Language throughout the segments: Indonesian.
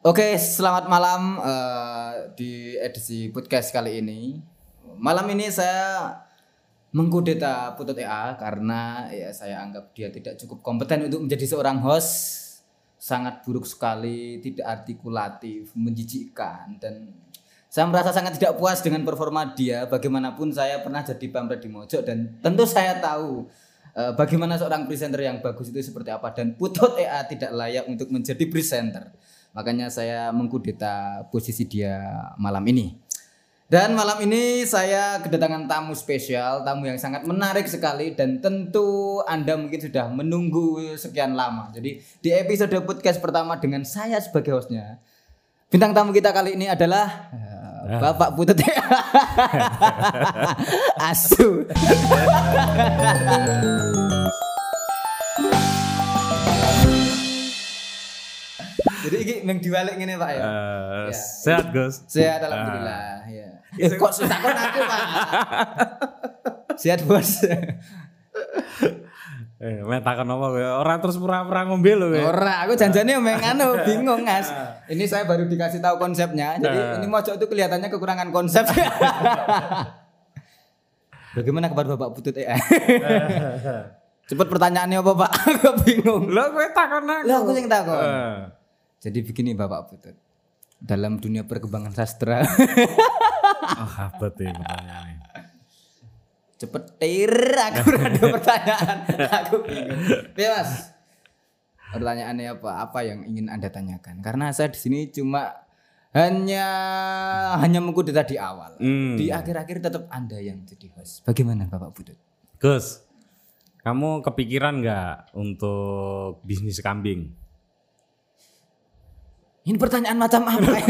Oke, selamat malam eh, di edisi podcast kali ini. Malam ini saya mengkudeta Putut EA karena ya saya anggap dia tidak cukup kompeten untuk menjadi seorang host. Sangat buruk sekali, tidak artikulatif, menjijikkan dan saya merasa sangat tidak puas dengan performa dia. Bagaimanapun saya pernah jadi pamret di Mojok dan tentu saya tahu eh, bagaimana seorang presenter yang bagus itu seperti apa dan Putut EA tidak layak untuk menjadi presenter. Makanya saya mengkudeta posisi dia malam ini. Dan malam ini saya kedatangan tamu spesial, tamu yang sangat menarik sekali dan tentu Anda mungkin sudah menunggu sekian lama. Jadi di episode podcast pertama dengan saya sebagai hostnya, bintang tamu kita kali ini adalah eh, Bapak Putut Asu. Jadi ini yang diwalik ini Pak ya. Eh, Ya. Sehat Gus. Sehat alhamdulillah. Ya. Eh, kok susah kok aku Pak? Sehat bos. Eh, mek takon apa kowe? Ora terus pura-pura ngombe lho kowe. Ora, aku janjane yang anu bingung Mas. Ini saya baru dikasih tahu konsepnya. Jadi ini mojok itu kelihatannya kekurangan konsep. Bagaimana kabar Bapak Putut ya? Cepet pertanyaannya apa Pak? Aku bingung. Lho kowe takon aku. Lah aku yang takon. Jadi begini Bapak Putut. Dalam dunia perkembangan sastra. Oh, abot ya pertanyaannya. cepet tir aku ada pertanyaan. Aku bingung. Ya mas. Pertanyaannya apa? Apa yang ingin anda tanyakan? Karena saya di sini cuma hanya hanya mengkudeta di awal. Hmm. di akhir-akhir tetap anda yang jadi host. Bagaimana bapak Putut Gus, kamu kepikiran nggak untuk bisnis kambing? Ini pertanyaan macam apa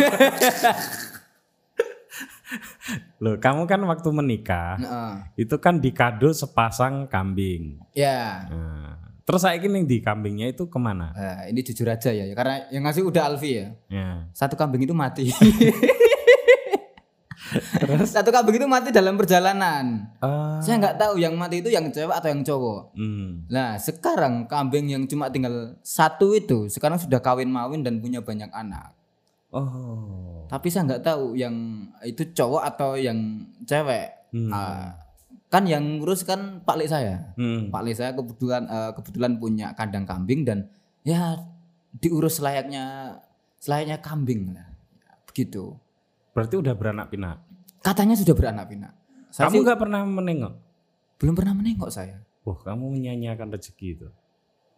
Loh, kamu kan waktu menikah Heeh. itu kan dikado sepasang kambing. ya Nah, terus saya ini di kambingnya itu ke mana? Nah, ini jujur aja ya karena yang ngasih udah Alfi ya Ya. satu kambing itu mati satu kambing itu mati dalam perjalanan Ah, Saya nggak tahu yang mati itu yang cewek atau yang cowok. hmm. Nah sekarang kambing yang cuma tinggal satu itu sekarang sudah kawin mawin dan punya banyak anak. Oh. Tapi saya nggak tahu yang itu cowok atau yang cewek. Hmm. Ah, kan yang ngurus kan Pak Lek saya. Hmm. Pak Lek saya kebetulan eh, kebetulan punya kandang kambing dan ya diurus layaknya selayaknya kambing lah. Begitu. Berarti udah beranak pinak. Katanya sudah beranak pinak. Saya Kamu nggak pernah menengok? belum pernah menengok saya. Wah, kamu menyanyiakan rezeki itu.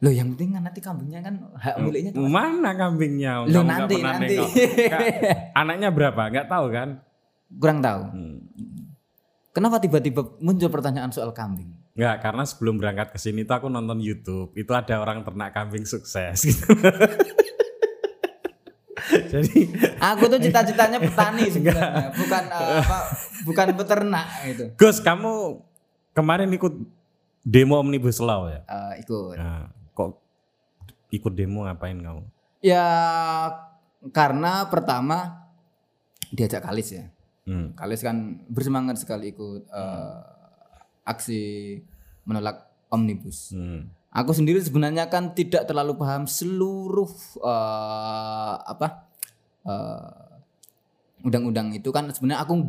Loh yang penting kan nanti kambingnya kan hak miliknya tuh. Mana kambingnya? Loh, nanti, pernah nanti. Anaknya berapa? Nggak tahu kan? Kurang tahu. Hmm. Kenapa tiba-tiba muncul pertanyaan soal kambing? Nggak, karena sebelum berangkat ke sini tuh aku nonton YouTube. Itu ada orang ternak kambing sukses gitu. Jadi Aku tuh cita-citanya petani sebenarnya, bukan eh, apa, bukan peternak gitu. Gus, kamu kemarin ikut demo Omnibus Law ya? Eh, ikut. Nah, kok ikut demo ngapain kamu? Ya karena pertama diajak Kalis ya. Hmm. Kalis kan bersemangat sekali ikut eh, aksi menolak omnibus. Hmm. Aku sendiri sebenarnya kan tidak terlalu paham seluruh eh, apa eh, undang-undang itu kan sebenarnya aku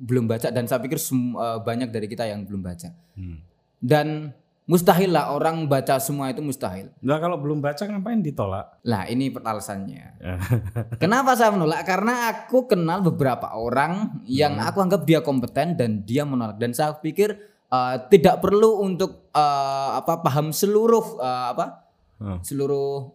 belum baca dan saya pikir eh, banyak dari kita yang belum baca. Hmm. Dan mustahil lah orang baca semua itu mustahil. Nah, kalau belum baca ngapain ditolak? Lah ini alasannya. Kenapa saya menolak? Karena aku kenal beberapa orang yang aku anggap dia kompeten dan dia menolak dan saya pikir eh, tidak perlu untuk eh, apa paham seluruh eh, apa Hmm. seluruh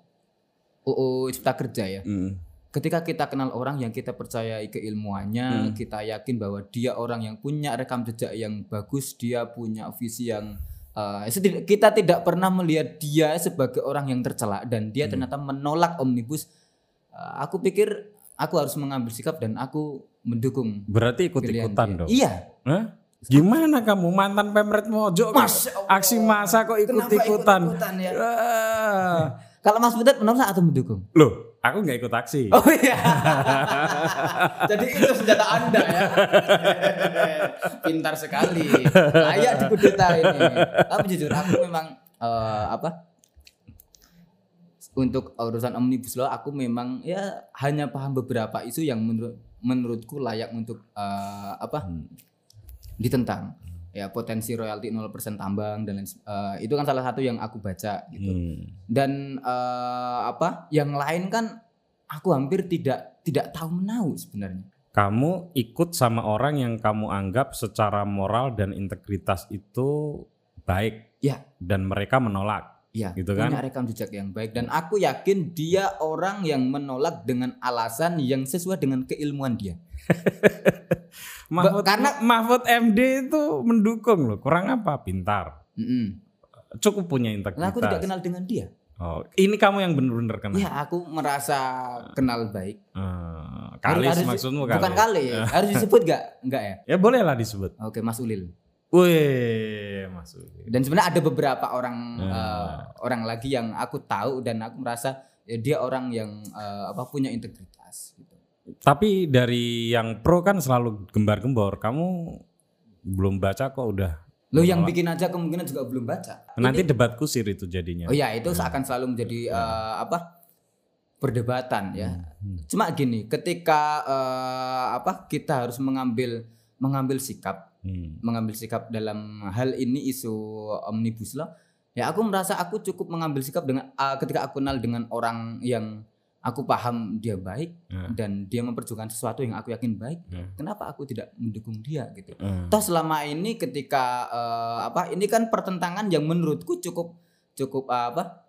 UU Cipta Kerja ya. Hmm. Ketika kita kenal orang yang kita percayai keilmuannya, kita yakin bahwa dia orang yang punya rekam jejak yang bagus, dia punya visi yang setidak- kita tidak pernah melihat dia sebagai orang yang tercela dan dia ternyata menolak omnibus. Eh, aku pikir aku harus mengambil sikap dan aku mendukung Berarti ikut-ikutan dong. Iya. Hah? Gimana kamu mantan Pemret Mojo? kok Masya Allah. Aksi masa kok ikut-ikutan? ikut-ikutan ya? Ah. Kalau Mas Butet menolak atau mendukung? Loh, aku nggak ikut aksi. Oh iya. Jadi itu senjata Anda ya. Pintar sekali. Layak dikudeta ini. Tapi jujur aku memang eh, apa? untuk urusan omnibus law aku memang ya hanya paham beberapa isu yang menurut menurutku layak untuk eh, apa Hmm. Ditentang ya potensi royalti 0% tambang dan lain eh, itu kan salah satu yang aku baca gitu Hmm. dan eh, apa yang lain kan aku hampir tidak tidak tahu menau sebenarnya Kamu ikut sama orang yang kamu anggap secara moral dan integritas itu baik ya dan mereka menolak. ya Gitu kan? punya rekam jejak yang baik dan aku yakin dia orang yang menolak dengan alasan yang sesuai dengan keilmuan dia Mahfud, karena- Mahfud MD itu mendukung loh. Kurang apa? Pintar. Mm-mm. Cukup punya Nah, integritas. aku tidak kenal dengan dia Oh, ini kamu yang benar-benar kenal. ya aku merasa kenal baik Eh, kalis Harus- maksudmu bukan kalis. kali harus disebut gak enggak ya Ya bolehlah disebut. oke Mas Ulil Wih, masuk. dan sebenarnya ada beberapa orang Hmm. eh, orang lagi yang aku tahu dan aku merasa ya, dia orang yang eh, apa punya integritas gitu. Tapi dari yang pro kan selalu gembar-gembor. Kamu belum baca kok udah. lo yang bikin aja kemungkinan juga belum baca Nanti debat kusir itu jadinya. oh ya itu akan selalu menjadi eh, apa perdebatan ya Hmm. cuma gini ketika eh, apa kita harus mengambil mengambil sikap Hmm. mengambil sikap dalam hal ini isu omnibus law ya aku merasa aku cukup mengambil sikap dengan uh, ketika aku kenal dengan orang yang aku paham dia baik Ya. dan dia memperjuangkan sesuatu yang aku yakin baik Ya. kenapa aku tidak mendukung dia gitu Hmm. toh selama ini ketika uh, apa ini kan pertentangan yang menurutku cukup cukup uh, apa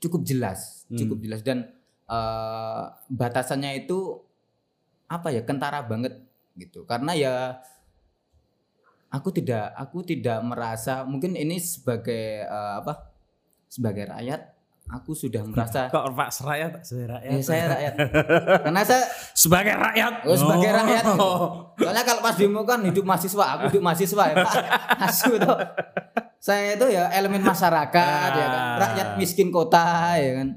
cukup jelas Hmm. cukup jelas dan uh, batasannya itu apa ya kentara banget gitu karena ya aku tidak aku tidak merasa mungkin ini sebagai uh, apa sebagai rakyat aku sudah merasa Kok Pak Serayat? Saya rakyat. ya saya rakyat karena saya Sebagai rakyat. Oh, sebagai rakyat. Oh. Soalnya kalau pas demo kan hidup mahasiswa, aku hidup mahasiswa ya Pak. Asu tuh. Saya itu ya elemen masyarakat ya kan, Ah. rakyat miskin kota ya kan.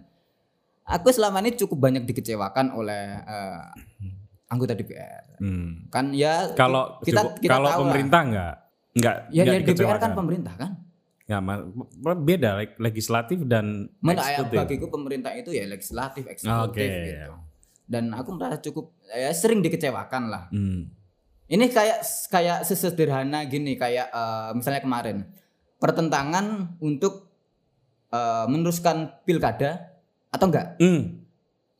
Aku selama ini cukup banyak dikecewakan oleh eh, anggota DPR. Hmm. Kan ya Kalau kita kita kalau tahu lah. pemerintah enggak enggak ya, enggak ya DPR kan pemerintah kan. Ma- beda leg- legislatif dan Mana ya, eksekutif. bagiku pemerintah itu ya legislatif, eksekutif gitu. Dan aku merasa cukup ya sering dikecewakan lah. Hmm. Ini kayak kayak sesederhana gini kayak eh, misalnya kemarin pertentangan untuk eh, meneruskan pilkada atau enggak? Hmm.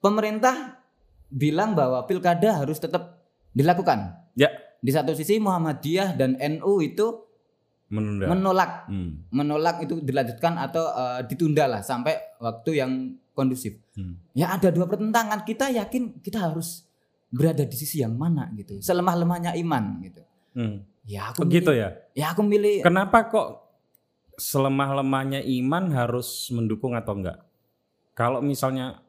Pemerintah bilang bahwa pilkada harus tetap dilakukan. Ya, Di satu sisi Muhammadiyah dan NU itu menunda. menolak Hmm. menolak itu dilanjutkan atau eh, ditunda lah sampai waktu yang kondusif. Hmm. Ya ada dua pertentangan. Kita yakin kita harus berada di sisi yang mana gitu. Selemah-lemahnya iman gitu. Hmm. Ya aku Oh, gitu ya. Ya aku milih Kenapa kok selemah-lemahnya iman harus mendukung atau enggak? Kalau misalnya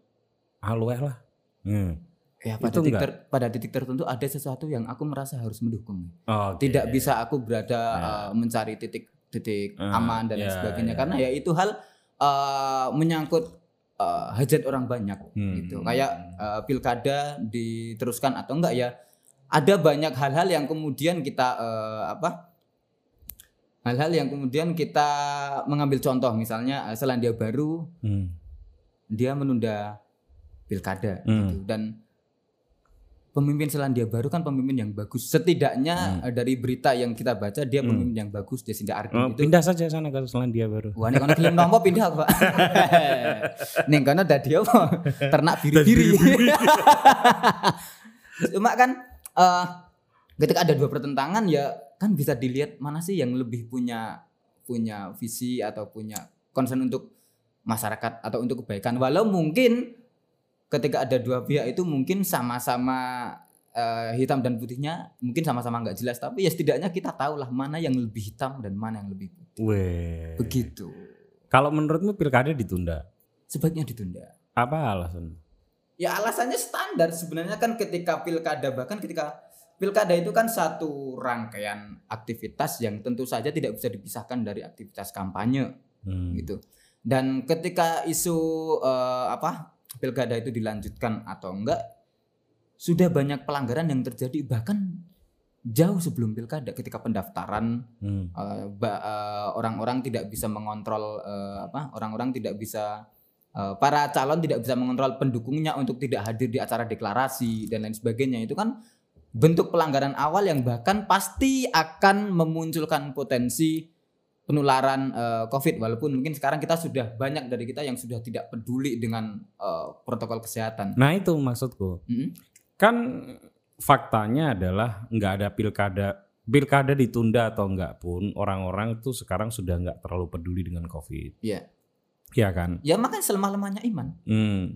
alueh lah. Hmm. Ya pada Itu titik, ter- pada titik tertentu ada sesuatu yang aku merasa harus mendukung. Oke. Tidak bisa aku berada Ya. uh, mencari titik titik Ah, aman dan ya, sebagainya ya. karena ya itu hal uh, menyangkut uh, hajat orang banyak Hmm. gitu. Kayak uh, pilkada diteruskan atau enggak ya ada banyak hal-hal yang kemudian kita uh, apa hal-hal yang kemudian kita mengambil contoh misalnya uh, Selandia Baru Hmm. dia menunda pilkada Hmm. gitu dan pemimpin Selandia Baru kan pemimpin yang bagus. Setidaknya eh, dari berita yang kita baca dia Hmm. pemimpin yang bagus Jacinda Oh, Ardern itu. pindah saja sana ke Selandia Baru. wah nek kono gelem nompo pindah aku, Pak. Ning kono dadi apa? Ternak biri-biri. Cuma kan eh, ketika ada dua pertentangan ya kan bisa dilihat mana sih yang lebih punya punya visi atau punya concern untuk masyarakat atau untuk kebaikan. Walau mungkin ketika ada dua pihak itu mungkin sama-sama eh, hitam dan putihnya mungkin sama-sama nggak jelas tapi ya setidaknya kita tahu lah mana yang lebih hitam dan mana yang lebih putih Weh. begitu Kalau menurutmu pilkada ditunda? sebaiknya ditunda Apa alasan? Ya alasannya standar sebenarnya kan ketika pilkada bahkan ketika pilkada itu kan satu rangkaian aktivitas yang tentu saja tidak bisa dipisahkan dari aktivitas kampanye Hmm. gitu. Dan ketika isu eh, apa pilkada itu dilanjutkan atau enggak sudah banyak pelanggaran yang terjadi bahkan jauh sebelum pilkada ketika pendaftaran Hmm. eh, eh, orang-orang tidak bisa mengontrol eh, apa orang-orang tidak bisa eh, para calon tidak bisa mengontrol pendukungnya untuk tidak hadir di acara deklarasi dan lain sebagainya itu kan bentuk pelanggaran awal yang bahkan pasti akan memunculkan potensi penularan eh, COVID walaupun mungkin sekarang kita sudah banyak dari kita yang sudah tidak peduli dengan eh, protokol kesehatan. Nah itu maksudku. Mm-mm. Kan faktanya adalah nggak ada pilkada. Pilkada ditunda atau enggak pun orang-orang tuh sekarang sudah nggak terlalu peduli dengan COVID. Iya. Iya kan? Ya makanya selemah-lemahnya iman. Hmm.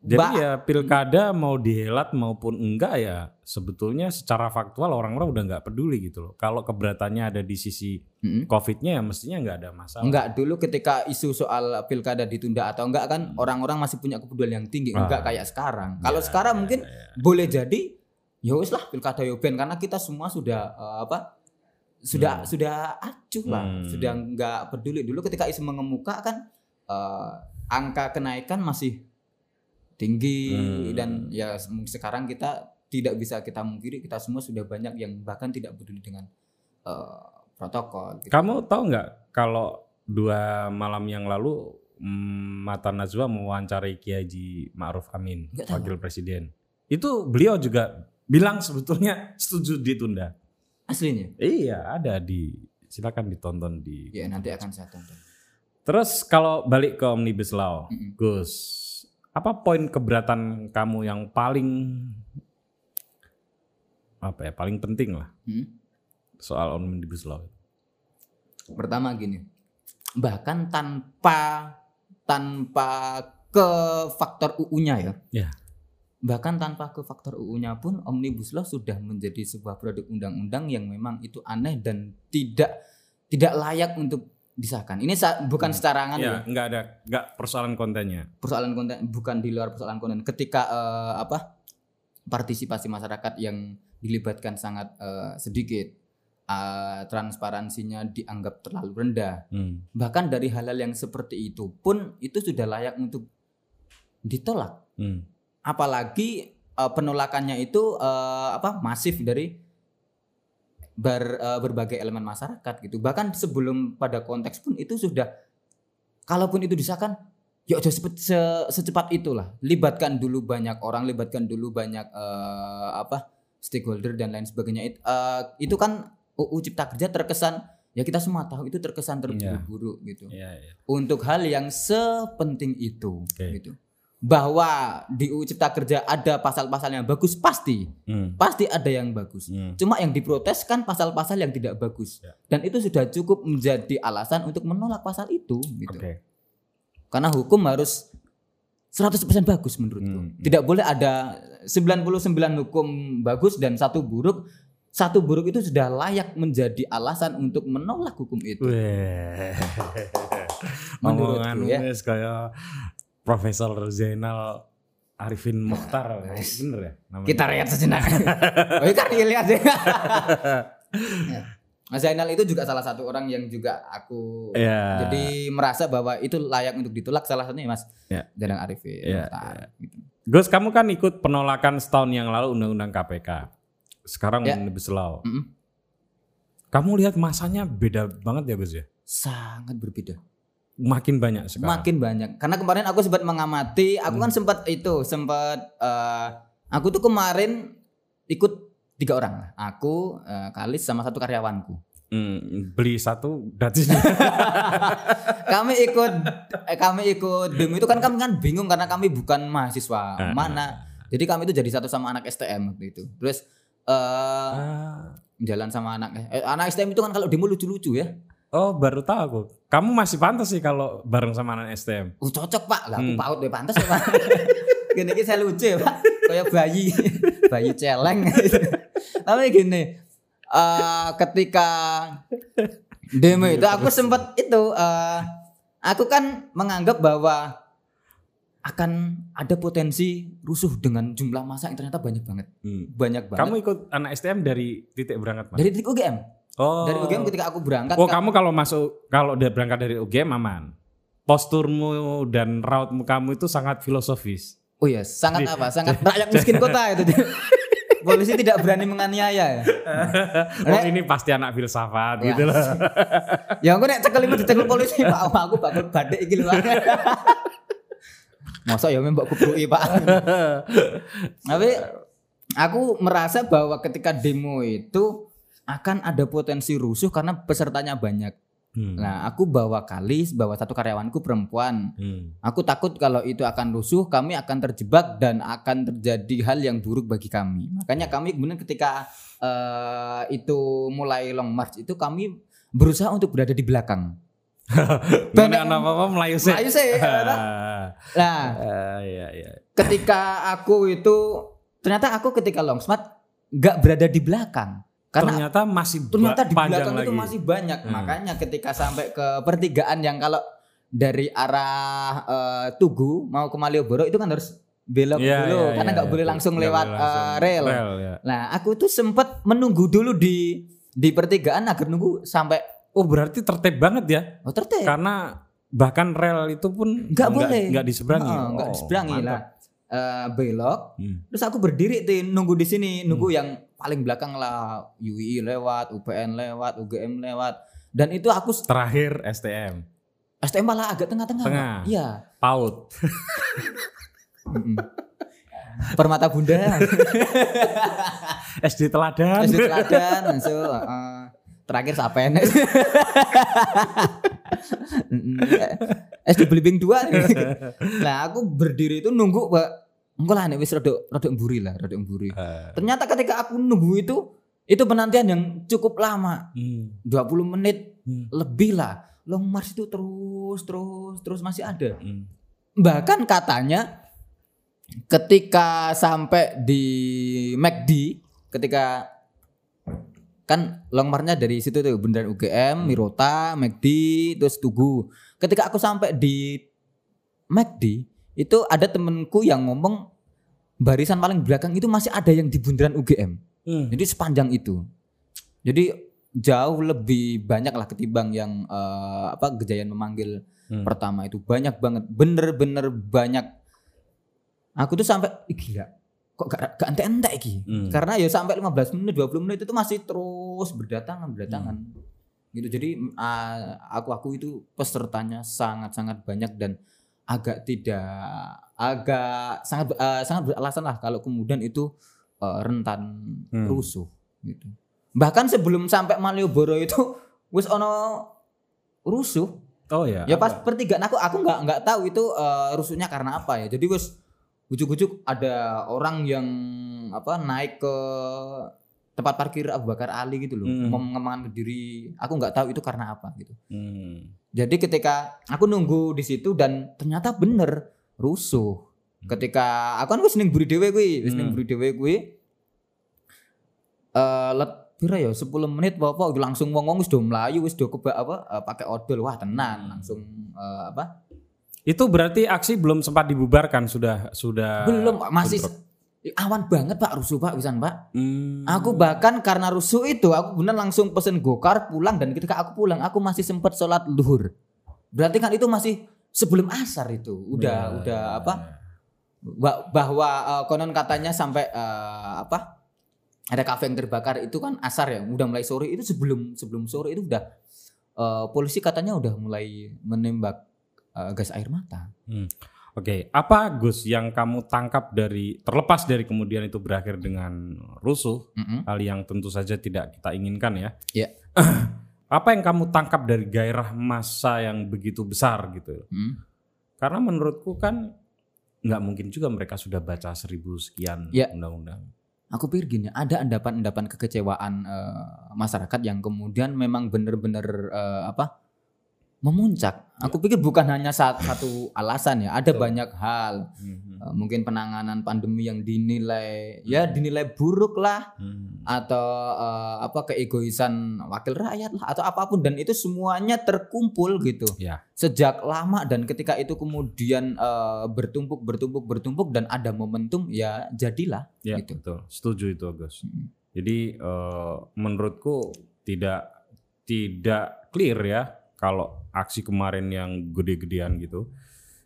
Jadi Ba- ya pilkada mau dihelat maupun enggak ya sebetulnya secara faktual orang-orang udah nggak peduli gitu loh. Kalau keberatannya ada di sisi Mm-mm. COVID-nya ya mestinya nggak ada masalah. Enggak dulu ketika isu soal pilkada ditunda atau enggak kan orang-orang masih punya kepedulian yang tinggi enggak Hmm. Ah. kayak sekarang. Kalau Ya, sekarang ya, mungkin ya. boleh jadi ya wis lah pilkada yo ben karena kita semua sudah eh, apa sudah sudah acuh lah, Hmm. sudah enggak peduli dulu ketika isu mengemuka kan eh, angka kenaikan masih tinggi Hmm. dan ya se- sekarang kita tidak bisa kita mungkiri kita semua sudah banyak yang bahkan tidak peduli dengan eh, protokol. gitu. Kamu tahu nggak kalau dua malam yang lalu mm, Mata Najwa mewawancarai Kiai Haji Ma'ruf Amin, tahu. wakil presiden. Itu beliau juga bilang sebetulnya setuju ditunda. Aslinya. Iya, ada di silakan ditonton di. Ya nanti akan saya tonton. Terus kalau balik ke Omnibus Law, Mm-mm. Gus, apa poin keberatan kamu yang paling apa ya, paling penting lah Hmm? soal Omnibus Law? Pertama gini, bahkan tanpa tanpa ke faktor UU-nya ya. Ya. Bahkan tanpa ke faktor UU-nya pun Omnibus Law sudah menjadi sebuah produk undang-undang yang memang itu aneh dan tidak tidak layak untuk disahkan. Ini sa- bukan Hmm. secara nganu ya, Ya, nggak ada, nggak persoalan kontennya. persoalan konten bukan di luar persoalan konten. Ketika eh, apa partisipasi masyarakat yang dilibatkan sangat eh, sedikit, eh, transparansinya dianggap terlalu rendah. Hmm. bahkan dari hal-hal yang seperti itu pun itu sudah layak untuk ditolak Hmm. apalagi eh, penolakannya itu eh, apa masif dari ber- eh, berbagai elemen masyarakat gitu. Bahkan sebelum pada konteks pun itu sudah kalaupun itu disahkan ya udah se- secepat itulah. Libatkan dulu banyak orang libatkan dulu banyak eh, apa stakeholder dan lain sebagainya. It- eh, itu kan UU Cipta Kerja terkesan ya kita semua tahu itu terkesan terburu-buru gitu. Iya, iya. untuk hal yang sepenting itu Oke. gitu bahwa di UU Cipta Kerja ada pasal-pasal yang bagus pasti Hmm. pasti ada yang bagus Hmm. cuma yang diprotes kan pasal-pasal yang tidak bagus Ya. dan itu sudah cukup menjadi alasan untuk menolak pasal itu gitu Oke. karena hukum harus 100% bagus menurutku Hmm. tidak boleh ada 99 hukum bagus dan satu buruk satu buruk itu sudah layak menjadi alasan untuk menolak hukum itu Weh. Menurutku Omongan ya. kayak Profesor Zainal Arifin Mukhtar. Bener ya? namanya? kita lihat sejenak oh kan lihat ya Mas Zainal itu juga salah satu orang yang juga aku Iya. jadi merasa bahwa itu layak untuk ditolak salah satunya Mas Ya. Zainal Arifin Ya, Mukhtar, gitu. Gus, kamu kan ikut penolakan setahun yang lalu Undang-Undang KPK. Sekarang Ya. Omnibus Law. Mm-mm. Kamu lihat masanya beda banget ya Gus ya? sangat berbeda Makin banyak sekarang. makin banyak karena kemarin aku sempat mengamati aku kan sempat itu sempat eh, aku tuh kemarin ikut tiga orang lah aku eh, Kalis sama satu karyawanku Hmm, beli satu gratis. kami ikut eh, kami ikut demo itu kan kami kan bingung karena kami bukan mahasiswa Ah. mana jadi kami itu jadi satu sama anak STM waktu itu terus eh Ah. jalan sama anak eh, anak STM itu kan kalau demo lucu-lucu ya Oh baru tahu aku. Kamu masih pantas sih kalau bareng sama anak STM. oh cocok pak lah aku Hmm. paut deh pantas ya pak gini gini saya lucu ya pak kayak bayi bayi celeng tapi gini eh ketika demo itu aku sempat itu eh aku kan menganggap bahwa akan ada potensi rusuh dengan jumlah masa yang ternyata banyak banget Hmm. banyak banget Kamu ikut anak STM dari titik berangkat mana? dari titik UGM oh. dari UGM ketika aku berangkat Oh, kamu kalau masuk kalau udah berangkat dari UGM aman. Posturmu dan rautmu kamu itu sangat filosofis. oh iya sangat apa sangat rakyat miskin kota itu polisi tidak berani menganiaya ya oh, ini pasti anak filsafat gitu loh. ya aku nek cekel lima dicekel polisi pak aku bakal badek iki lho Masa ya mbak kubrui Pak. Tapi aku merasa bahwa ketika demo itu akan ada potensi rusuh karena pesertanya banyak. Hmm. Nah, aku bawa kali bawa satu karyawanku perempuan. Hmm. Aku takut kalau itu akan rusuh, kami akan terjebak dan akan terjadi hal yang buruk bagi kami. Makanya kami kemudian ketika eh, itu mulai long march itu kami berusaha untuk berada di belakang. Banyak apa-apa Melayu sih. Melayu sih, ya, toh? Nah, Ah, iya iya. ketika aku itu ternyata aku ketika long march nggak berada di belakang karena ternyata masih ternyata di belakang itu lagi. masih banyak Hmm. makanya ketika sampai ke pertigaan yang kalau dari arah eh, Tugu mau ke Malioboro itu kan harus belok Iya, dulu iya, karena iya, nggak iya. boleh langsung lewat langsung eh, rel. ya. Nah aku tuh sempat menunggu dulu di di pertigaan agar nunggu sampai Oh berarti tertib banget ya? oh tertib Karena bahkan rel itu pun nggak boleh nggak diseberangi. Nggak Oh, diseberangi mantap. lah Eh, belok Hmm. terus aku berdiri nunggu di sini nunggu Hmm. yang paling belakang lah UI lewat UPN lewat UGM lewat dan itu aku Terakhir STM, STM malah agak tengah-tengah. Tengah. Iya. PAUD. Mm-mm. Permata Bunda, SD Teladan. SD Teladan, so, uh, terakhir Sapen. Mm-mm. SD Belibing 2. Nah, aku berdiri itu nunggu, Pak. Enggak lah, nek wis rada rada emburi lah, rada emburi. Eh, Ternyata ketika aku nunggu itu, itu penantian yang cukup lama, hmm, 20 menit hmm, lebih lah. Long march itu terus terus terus masih ada. hmm. bahkan katanya ketika sampai di McD ketika kan long marchnya dari situ tuh bundaran UGM, Mirota, McD, terus Tugu. Ketika aku sampai di McD itu ada temenku yang ngomong barisan paling belakang itu masih ada yang di bundaran UGM. Hmm. Jadi sepanjang itu. Jadi jauh lebih banyak lah ketimbang yang eh, apa kejayaan memanggil Hmm. pertama itu banyak banget bener-bener banyak aku tuh sampai "Ih, gila kok gak, gak ente-ente iki Hmm. karena ya sampai 15 menit 20 menit itu masih terus berdatangan berdatangan Hmm. gitu jadi aku aku itu pesertanya sangat-sangat banyak dan agak tidak agak sangat eh, sangat beralasan lah kalau kemudian itu eh, rentan Hmm. rusuh gitu bahkan sebelum sampai Malioboro itu wis ono rusuh Oh ya. Ya pas pertigaan aku aku nggak nggak tahu itu eh, rusuhnya karena apa ya. Jadi wes ujuk-ujuk ada orang yang apa naik ke tempat parkir Abu Bakar Ali gitu loh, Hmm. mengemangan diri. Aku nggak tahu itu karena apa gitu. Hmm. Jadi ketika aku nunggu di situ dan ternyata bener rusuh. Ketika aku kan wis ning buri dhewe kuwi, wis ning Hmm. buri dhewe kuwi eh let pira ya 10 menit apa langsung wong-wong wis do mlayu wis do keba apa eh, pakai odol wah tenan Hmm. langsung eh, apa Itu berarti aksi belum sempat dibubarkan sudah sudah belum Pak. masih bentrok. awan banget Pak rusuh Pak wisan Pak. Hmm. Aku bahkan karena rusuh itu aku bener langsung pesen gokar pulang dan ketika aku pulang aku masih sempat sholat luhur. Berarti kan itu masih sebelum asar itu udah Ya, udah ya, apa ya. ba- bahwa eh, konon katanya sampai eh, apa ada kafe yang terbakar itu kan asar ya udah mulai sore itu sebelum sebelum sore itu udah eh, polisi katanya udah mulai menembak eh, gas air mata. Oke, apa Gus yang kamu tangkap dari terlepas dari kemudian itu berakhir dengan rusuh, Mm-mm. hal yang tentu saja tidak kita inginkan ya. Iya. apa yang kamu tangkap dari gairah massa yang begitu besar gitu? Mm. Karena menurutku kan nggak mungkin juga mereka sudah baca seribu sekian Iya. undang-undang. Aku pikir gini, ada endapan-endapan kekecewaan eh, masyarakat yang kemudian memang benar-benar eh, apa memuncak. Aku pikir bukan hanya sat- satu alasan ya, ada Betul. banyak hal. Mhm. Eh, mungkin penanganan pandemi yang dinilai ya dinilai buruk lah Hmm. atau eh, apa keegoisan wakil rakyat lah atau apa pun dan itu semuanya terkumpul gitu Ya. sejak lama dan ketika itu kemudian eh, bertumpuk bertumpuk bertumpuk dan ada momentum ya jadilah Ya, gitu. betul. Setuju itu, Gus. Mm. Jadi eh, menurutku tidak tidak clear ya kalau aksi kemarin yang gede-gedean gitu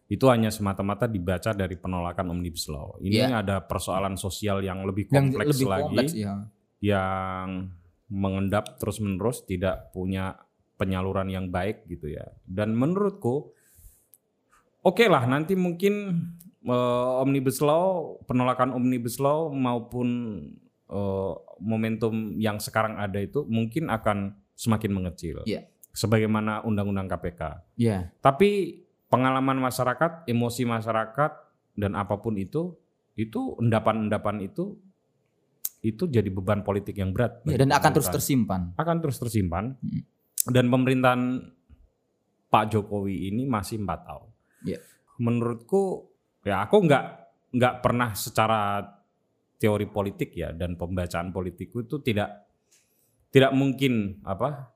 itu hanya semata-mata dibaca dari penolakan omnibus law. Ini ada persoalan sosial yang lebih yang kompleks lebih lagi kompleks ya. yang mengendap terus-menerus tidak punya penyaluran yang baik gitu ya. Dan menurutku oke lah nanti mungkin eh, omnibus law, penolakan omnibus law maupun eh, momentum yang sekarang ada itu mungkin akan semakin mengecil. Iya. Sebagaimana undang-undang KPK. Ya. Tapi pengalaman masyarakat, emosi masyarakat dan apa pun itu, itu endapan-endapan itu itu jadi beban politik yang berat. Ya, dan akan terus tersimpan. akan terus tersimpan. Hmm. Dan pemerintahan Pak Jokowi ini masih empat tahun. Iya. Menurutku ya aku nggak nggak pernah secara teori politik ya dan pembacaan politikku itu tidak tidak mungkin apa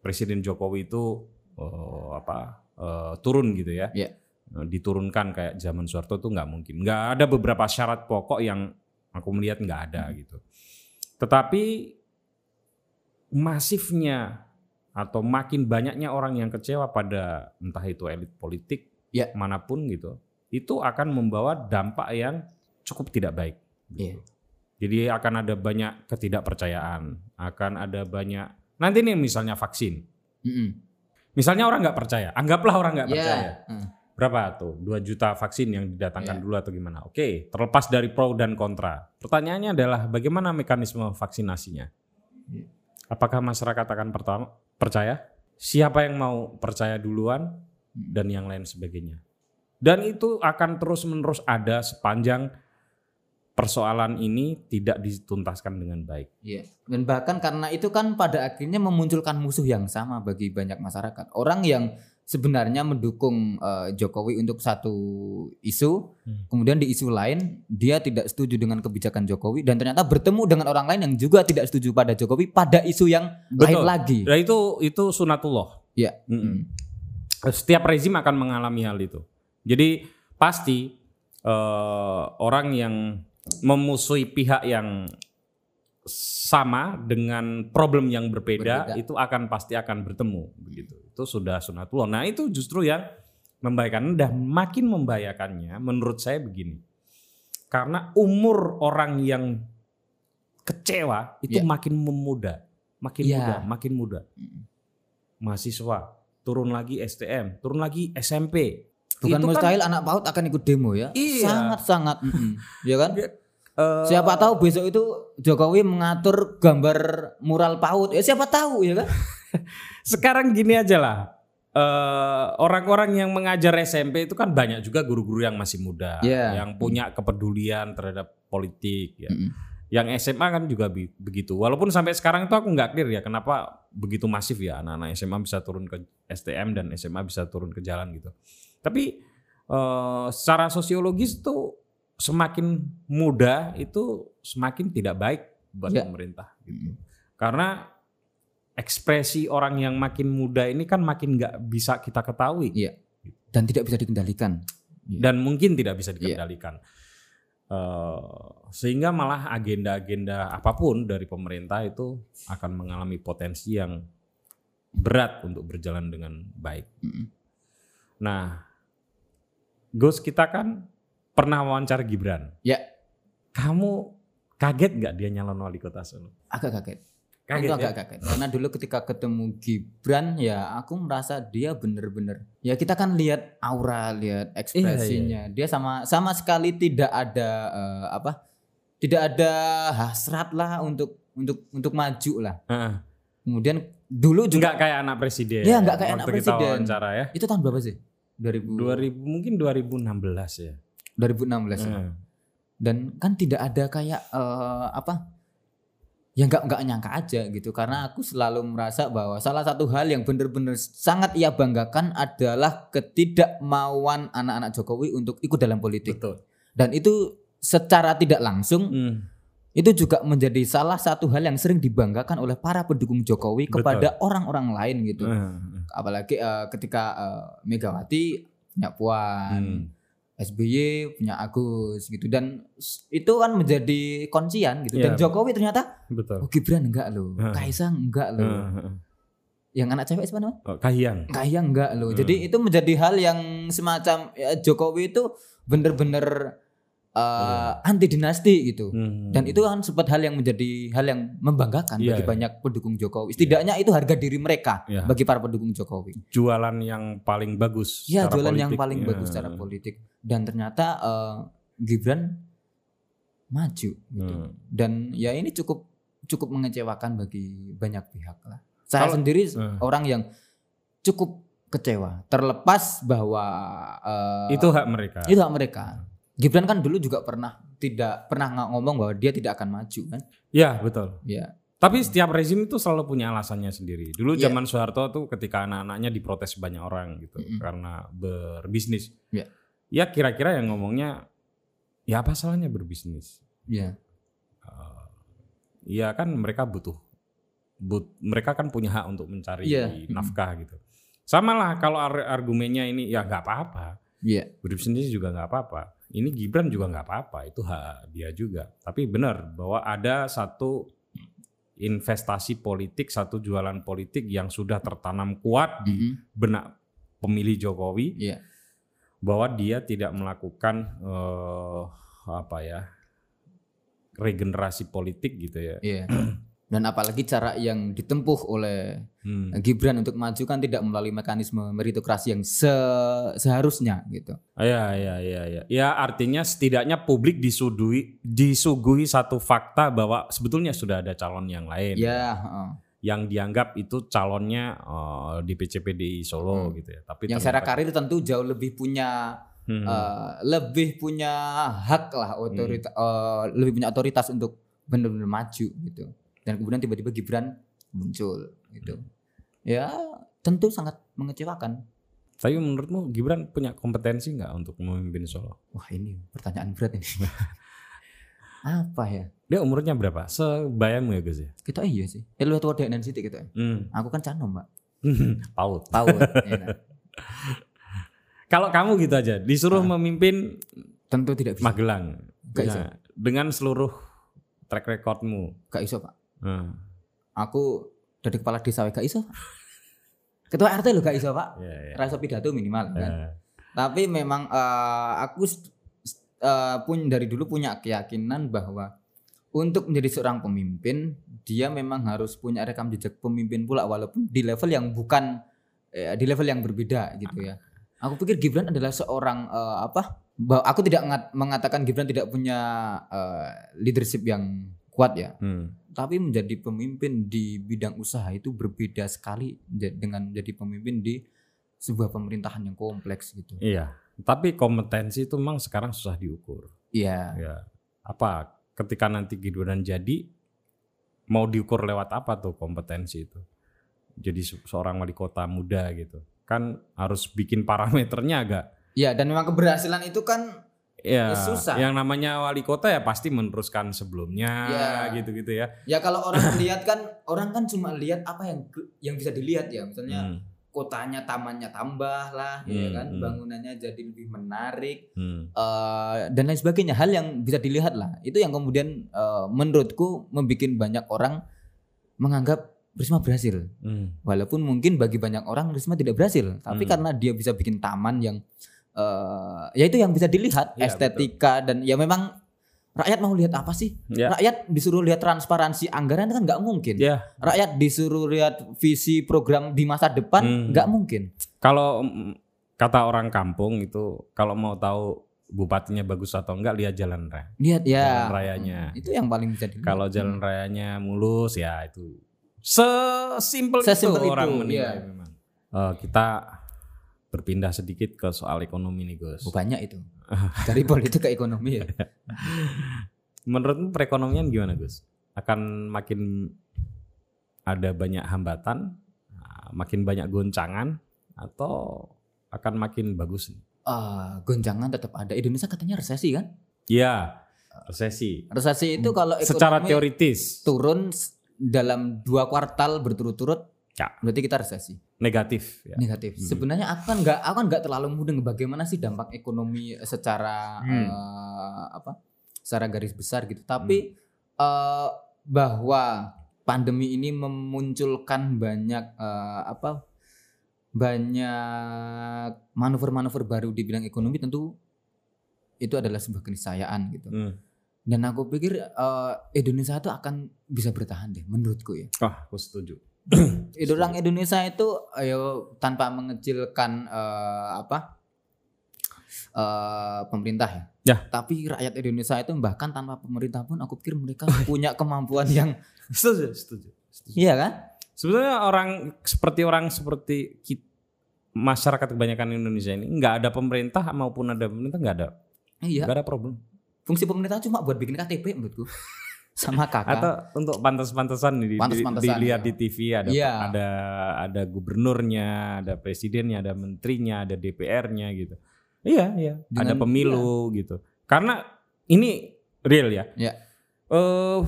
Presiden Jokowi itu eh, apa eh, turun gitu ya. Iya. Eh, Diturunkan kayak zaman Soeharto itu nggak mungkin. Nggak ada beberapa syarat pokok yang aku melihat nggak ada gitu. Tetapi masifnya atau makin banyaknya orang yang kecewa pada entah itu elit politik Ya. mana pun gitu, itu akan membawa dampak yang cukup tidak baik. Iya. Jadi akan ada banyak ketidakpercayaan, akan ada banyak nanti nih misalnya vaksin, Mm-mm. misalnya orang nggak percaya, anggaplah orang nggak Ya. percaya, Hmm. berapa tuh 2 juta vaksin yang didatangkan Ya. dulu atau gimana? Oke, terlepas dari pro dan kontra, pertanyaannya adalah bagaimana mekanisme vaksinasinya? Ya. Apakah masyarakat akan pertama percaya? Siapa yang mau percaya duluan dan yang lain sebagainya? Dan itu akan terus menerus ada sepanjang persoalan ini tidak dituntaskan dengan baik. Iya. Dan bahkan karena itu kan pada akhirnya memunculkan musuh yang sama bagi banyak masyarakat. Orang yang sebenarnya mendukung eh, Jokowi untuk satu isu, Hmm. kemudian di isu lain dia tidak setuju dengan kebijakan Jokowi dan ternyata bertemu dengan orang lain yang juga tidak setuju pada Jokowi pada isu yang lain Betul. lagi. Nah itu itu sunatullah. Iya. Mm-mm. Setiap rezim akan mengalami hal itu. Jadi pasti eh, orang yang memusuhi pihak yang sama dengan problem yang berbeda, Berbeda. itu akan pasti akan bertemu begitu. Itu sudah sunatullah. Nah, itu justru yang membahayakan dan makin membahayakannya menurut saya begini. Karena umur orang yang kecewa itu Ya. makin memuda, makin Ya. muda, makin muda. Mahasiswa, turun lagi STM, turun lagi SMP. Bukan Itu kan, mustahil anak PAUD akan ikut demo ya. Iya. Sangat-sangat. mm-mm. Ya kan? eh, Siapa tahu besok itu Jokowi mengatur gambar mural PAUD. Ya siapa tahu ya kan? sekarang gini aja lah. Eh, orang-orang yang mengajar SMP itu kan banyak juga guru-guru yang masih muda, Iya. yang punya kepedulian terhadap politik. Ya. Mm-mm. Yang SMA kan juga begitu. Walaupun sampai sekarang itu aku nggak clear ya kenapa begitu masif ya anak-anak SMA bisa turun ke STM dan SMA bisa turun ke jalan gitu. Tapi eh, secara sosiologis tuh semakin muda itu semakin tidak baik buat Ya. pemerintah. Mm-mm. Karena ekspresi orang yang makin muda ini kan makin nggak bisa kita ketahui Iya. Dan tidak bisa dikendalikan. Iya. dan mungkin tidak bisa dikendalikan. Eh, sehingga malah agenda-agenda apa pun dari pemerintah itu akan mengalami potensi yang berat untuk berjalan dengan baik. Mm-mm. Nah, Gus kita kan pernah wawancara Gibran. Ya. Kamu kaget nggak dia nyalon wali kota Solo? Agak kaget. Kaget itu ya? agak kaget. Karena dulu ketika ketemu Gibran ya aku merasa dia bener-bener ya kita kan lihat aura, lihat ekspresinya. Dia sama sama sekali tidak ada eh, apa? Tidak ada hasrat lah untuk untuk untuk maju lah. Heeh. Kemudian dulu juga Nggak kayak anak presiden. Iya, nggak kayak anak presiden. wawancara ya. itu tahun berapa sih? 2000 2000 mungkin 2016 ya. 2016. ya. Heeh. dan kan tidak ada kayak eh, apa ya nggak nggak nyangka aja gitu karena aku selalu merasa bahwa salah satu hal yang benar-benar sangat ia banggakan adalah ketidakmauan anak-anak Jokowi untuk ikut dalam politik Betul. dan itu secara tidak langsung Hmm. itu juga menjadi salah satu hal yang sering dibanggakan oleh para pendukung Jokowi kepada orang-orang lain gitu Heeh. Apalagi eh, ketika eh, Megawati punya Puan Hmm. SBY punya Agus gitu dan itu kan menjadi kuncian gitu dan Iya. Jokowi ternyata Betul. oh Gibran enggak loh Heeh. Kaisang enggak loh Heeh. yang anak cewek siapa namanya Oh, Kahiyang. Kahiyang enggak loh Hmm. jadi itu menjadi hal yang semacam ya, Jokowi itu bener-bener eh, anti dinasti gitu. Hmm. Dan itu kan sempat hal yang menjadi hal yang membanggakan Iya, bagi iya. banyak pendukung Jokowi. Setidaknya itu harga diri mereka Iya. bagi para pendukung Jokowi. jualan yang paling bagus. Ya jualan yang politik. paling Ya. bagus secara politik. Dan ternyata eh, Gibran maju gitu. Hmm. Dan ya ini cukup cukup mengecewakan bagi banyak pihak lah. Saya Kalau- sendiri Eh. orang yang cukup kecewa. Terlepas bahwa eh, Itu hak mereka. itu hak mereka. Gibran kan dulu juga pernah tidak pernah ng- ngomong bahwa dia tidak akan maju kan? Ya betul. Ya. Tapi setiap rezim itu selalu punya alasannya sendiri. Dulu Iya. zaman Soeharto tuh ketika anak-anaknya diprotes banyak orang gitu Mm-mm. karena berbisnis. Iya. Ya kira-kira yang ngomongnya ya apa salahnya berbisnis? Ya. Eh, Iya kan mereka butuh, but, mereka kan punya hak untuk mencari Iya. nafkah gitu. Sama lah kalau ar- argumennya ini ya nggak apa-apa, Iya. berbisnis juga nggak apa-apa. Ini Gibran juga nggak apa-apa, itu hak dia juga. Tapi benar bahwa ada satu investasi politik, satu jualan politik yang sudah tertanam kuat di Mhm. benak pemilih Jokowi Iya. bahwa dia tidak melakukan eh, apa ya regenerasi politik gitu ya. Iya. Dan apalagi cara yang ditempuh oleh Hmm. Gibran untuk maju kan tidak melalui mekanisme meritokrasi yang se- seharusnya gitu. Ya, ya, ya, ya. Ya artinya setidaknya publik disuguhi disuguhi satu fakta bahwa sebetulnya sudah ada calon yang lain Ya, heeh. yang dianggap itu calonnya eh, di PCPDI Solo Hmm. gitu ya. Tapi yang secara karir tentu jauh lebih punya Hmm. eh, lebih punya hak lah otorita eh, lebih punya otoritas untuk benar-benar maju gitu. Dan kemudian tiba-tiba Gibran muncul gitu. Ya, tentu sangat mengecewakan. Tapi menurutmu Gibran punya kompetensi nggak untuk memimpin Solo? Wah, ini pertanyaan berat ini. Apa ya? Dia umurnya berapa? Sebayangmu ya Gus ya? Kita iya sih. Eh, lu tua dek nanti kita. Hmm. Aku kan canom, Mbak. Paut. Tahu. ya, nah. Kalau kamu gitu aja disuruh memimpin Tentu tidak bisa. Magelang Gak. Nah, dengan seluruh track recordmu. Gak iso, Pak. Hmm. Aku dari kepala desa gak iso. Ketua RT lo gak iso, Pak. Ya, ya. Rasa pidato minimal kan. Eh, Tapi memang eh, aku eh, pun dari dulu punya keyakinan bahwa untuk menjadi seorang pemimpin dia memang harus punya rekam jejak pemimpin pula walaupun di level yang bukan eh, di level yang berbeda gitu ya. Aku pikir Gibran adalah seorang eh, apa? Aku tidak ngat- mengatakan Gibran tidak punya eh, leadership yang kuat ya, hmm. Tapi menjadi pemimpin di bidang usaha itu berbeda sekali dengan menjadi pemimpin di sebuah pemerintahan yang kompleks gitu. Iya. Tapi kompetensi itu memang sekarang susah diukur. Iya. Ya. Apa ketika nanti Gibran jadi mau diukur lewat apa tuh kompetensi itu? Jadi se- seorang wali kota muda gitu. Kan harus bikin parameternya agak Ya dan memang keberhasilan itu kan ya Ya, susah. yang namanya wali kota ya pasti meneruskan sebelumnya Ya. gitu-gitu ya. ya kalau orang lihat kan orang kan cuma lihat apa yang yang bisa dilihat ya misalnya Hmm. kotanya tamannya tambah lah ya Hmm, kan hmm. bangunannya jadi lebih menarik Hmm. eh, dan lain sebagainya hal yang bisa dilihat lah itu yang kemudian eh, menurutku membuat banyak orang menganggap Risma berhasil Hmm. walaupun mungkin bagi banyak orang Risma tidak berhasil tapi Hmm. karena dia bisa bikin taman yang eh, ya itu yang bisa dilihat Iya, estetika dan ya memang rakyat mau lihat apa sih Ya. rakyat disuruh lihat transparansi anggaran kan nggak mungkin Ya, rakyat disuruh lihat visi program di masa depan Hmm. nggak mungkin kalau mm, kata orang kampung itu kalau mau tahu bupatinya bagus atau enggak lihat jalan raya. lihat ya Jalan rayanya. Hmm, itu yang paling bisa dilihat Kalau jalan rayanya mulus ya itu sesimpel itu Sesimpel itu, orang menilai iya. memang. Eh, kita berpindah sedikit ke soal ekonomi nih Gus. Oh, banyak itu dari politik ke ekonomi ya Menurutmu perekonomian gimana Gus? Akan makin ada banyak hambatan, ah, makin banyak goncangan atau akan makin bagus? Ah, gonjangan tetap ada Indonesia katanya resesi kan Iya, resesi. resesi itu kalau ekonomi Secara teoritis turun dalam dua kuartal berturut-turut Ya. berarti kita resesi negatif ya. negatif Hmm. sebenarnya aku kan nggak aku kan nggak terlalu mudah bagaimana sih dampak ekonomi secara Hmm. eh, apa secara garis besar gitu tapi Hmm. eh, bahwa pandemi ini memunculkan banyak eh, apa banyak manuver-manuver baru di bidang ekonomi tentu itu adalah sebuah keniscayaan gitu. Hmm. Dan aku pikir eh, Indonesia itu akan bisa bertahan deh menurutku ya. Ah, aku setuju. Itu orang Indonesia itu ayo tanpa mengecilkan eh, apa eh, pemerintah ya. Ya. Tapi rakyat Indonesia itu bahkan tanpa pemerintah pun aku pikir mereka punya kemampuan yang Setuju, setuju. setuju. iya kan? Sebetulnya orang seperti orang seperti kit- masyarakat kebanyakan Indonesia ini nggak ada pemerintah maupun ada pemerintah nggak ada Iya. nggak ada problem. Fungsi pemerintah cuma buat bikin KTP menurutku. Sama kakak. Atau untuk pantas-pantasan di, Pantas-pantasan, dilihat iya. di TV ada Iya. ada ada gubernurnya, ada presidennya, ada menterinya, ada DPR-nya gitu. Iya, iya. ada Dengan- pemilu gitu. Karena ini real ya. Iya. Eh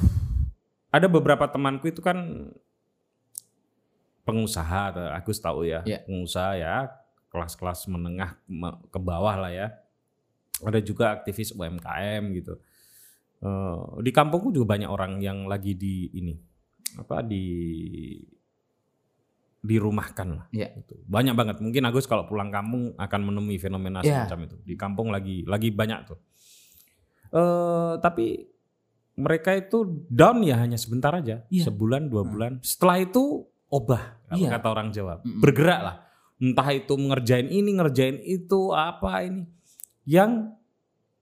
ada beberapa temanku itu kan pengusaha, Agus tahu ya, Iya. pengusaha ya, kelas-kelas menengah me- ke bawah lah ya. Ada juga aktivis UMKM gitu. Eh, di kampungku juga banyak orang yang lagi di ini apa di dirumahkan lah. Iya. Gitu. Banyak banget. Mungkin Agus kalau pulang kampung akan menemui fenomena Iya. semacam itu. Di kampung lagi lagi banyak tuh. Eh tapi mereka itu down ya hanya sebentar aja, Iya. sebulan dua Hmm. bulan. Setelah itu obah, kalau Iya. kata orang Jawa. Mm-mm. Bergerak lah. Entah itu ngerjain ini, ngerjain itu, apa ini. Yang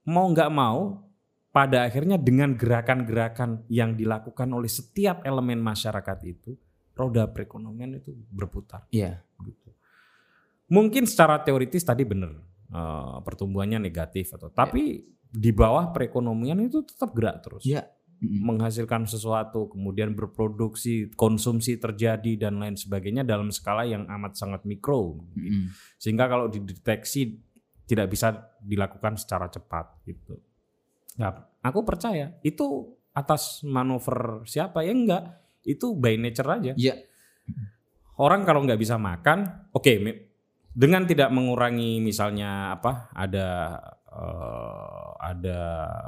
mau nggak mau, pada akhirnya dengan gerakan-gerakan yang dilakukan oleh setiap elemen masyarakat itu, roda perekonomian itu berputar. Iya. Gitu. Mungkin secara teoritis tadi benar eh, pertumbuhannya negatif atau tapi di bawah perekonomian itu tetap gerak terus Iya. Menghasilkan sesuatu kemudian berproduksi konsumsi terjadi dan lain sebagainya dalam skala yang amat sangat mikro Mm-mm. sehingga kalau dideteksi tidak bisa dilakukan secara cepat gitu. Nah, aku percaya itu atas manuver siapa ya enggak itu by nature aja. Iya. Orang kalau nggak bisa makan, oke me- dengan tidak mengurangi misalnya apa ada eh, ada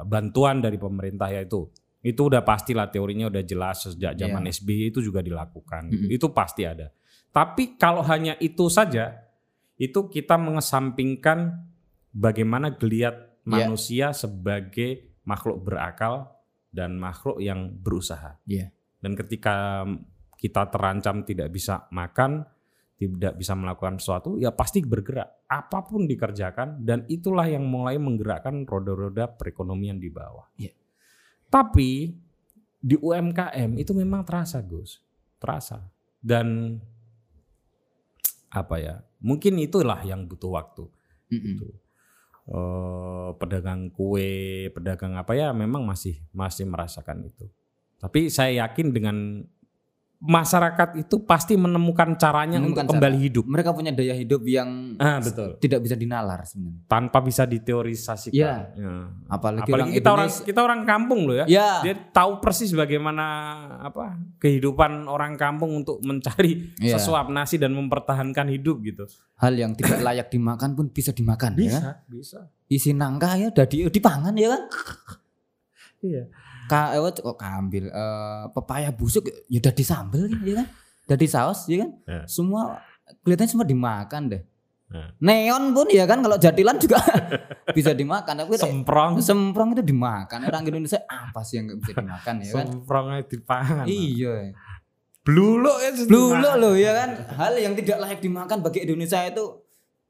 bantuan dari pemerintah yaitu itu udah pastilah teorinya udah jelas sejak zaman SBY itu juga dilakukan Mm-mm. itu pasti ada tapi kalau hanya itu saja itu kita mengesampingkan bagaimana geliat Iya. manusia sebagai makhluk berakal dan makhluk yang berusaha Iya. dan ketika kita terancam tidak bisa makan tidak bisa melakukan sesuatu ya pasti bergerak apa pun dikerjakan dan itulah yang mulai menggerakkan roda-roda perekonomian di bawah. Iya. Tapi di UMKM itu memang terasa Gus, terasa dan apa ya mungkin itulah yang butuh waktu. Mm-mm. Gitu. Eh, pedagang kue, pedagang apa ya memang masih masih merasakan itu. Tapi saya yakin dengan masyarakat itu pasti menemukan caranya Menemukan untuk kembali hidup. Mereka punya daya hidup yang Ah, betul. tidak bisa dinalar sebenarnya. Tanpa bisa diteorisasikan. Iya. Ya. Apalagi, Apalagi orang kita orang kita orang kampung loh ya. Ya. Dia tahu persis bagaimana apa kehidupan orang kampung untuk mencari Iya. sesuap nasi dan mempertahankan hidup gitu. hal yang tidak layak dimakan pun bisa dimakan ya. bisa. Isi nangka ya udah di dipangan ya kan. Iya. Ka, eh, kok kambil eh, pepaya busuk ya udah disambel ya kan. Udah di saus ya kan. Ya. Semua kelihatannya semua dimakan deh. Ya. Neon pun ya kan kalau jadilan juga bisa dimakan. Tapi Semprong. semprong itu dimakan. Orang Indonesia apa sih yang nggak bisa dimakan ya kan? Semprongnya dipangan. Iya. Bluluk ya. Dulu loh ya kan. Hal yang tidak layak dimakan bagi Indonesia itu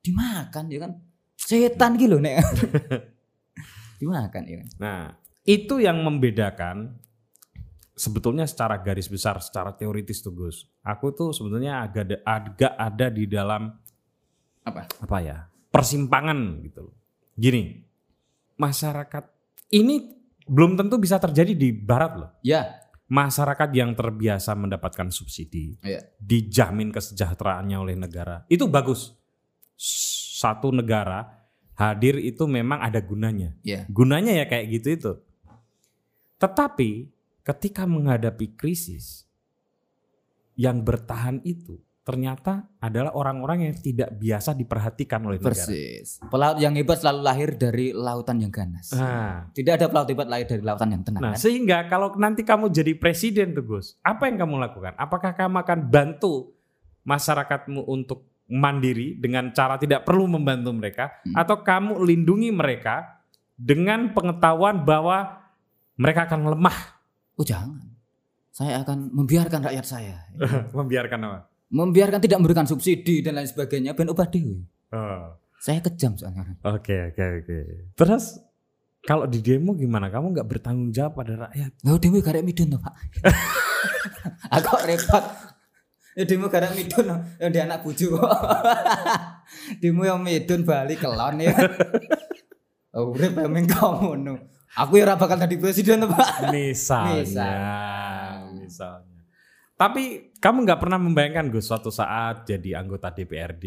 dimakan ya kan. Setan gitu nek. dimakan ya kan. Nah, itu yang membedakan sebetulnya secara garis besar, secara teoritis tuh Gus. Aku tuh sebetulnya agak ada, agak ada di dalam Apa? apa ya persimpangan gitu. loh. Gini, masyarakat ini belum tentu bisa terjadi di Barat loh. Ya. Masyarakat yang terbiasa mendapatkan subsidi, Iya. dijamin kesejahteraannya oleh negara, itu bagus. Satu negara hadir itu memang ada gunanya. Ya. Gunanya ya kayak gitu itu. Tetapi ketika menghadapi krisis yang bertahan itu ternyata adalah orang-orang yang tidak biasa diperhatikan oleh negara. Persis. Pelaut yang hebat selalu lahir dari lautan yang ganas. Nah, Tidak ada pelaut hebat lahir dari lautan yang tenang. nah kan? sehingga kalau nanti kamu jadi presiden tuh Gus, apa yang kamu lakukan? Apakah kamu akan bantu masyarakatmu untuk mandiri dengan cara tidak perlu membantu mereka Hmm. atau kamu lindungi mereka dengan pengetahuan bahwa mereka akan lemah. Oh jangan. Saya akan membiarkan rakyat saya. Membiarkan apa? Membiarkan tidak memberikan subsidi dan lain sebagainya. Ben ubah dewe. Oh. Saya kejam soalnya. Oke oke oke. Terus kalau di demo gimana? Kamu nggak bertanggung jawab pada rakyat? Lah dewe garek midun Pak. Aku repot. Ya demo garek midun yang di anak bojo. demo yang midun balik kelon ya. Oh, urip pemeng kamu no. Aku ya bakal jadi presiden Pak. Misalnya, Misal. misalnya. Tapi kamu nggak pernah membayangkan Gus suatu saat jadi anggota DPRD?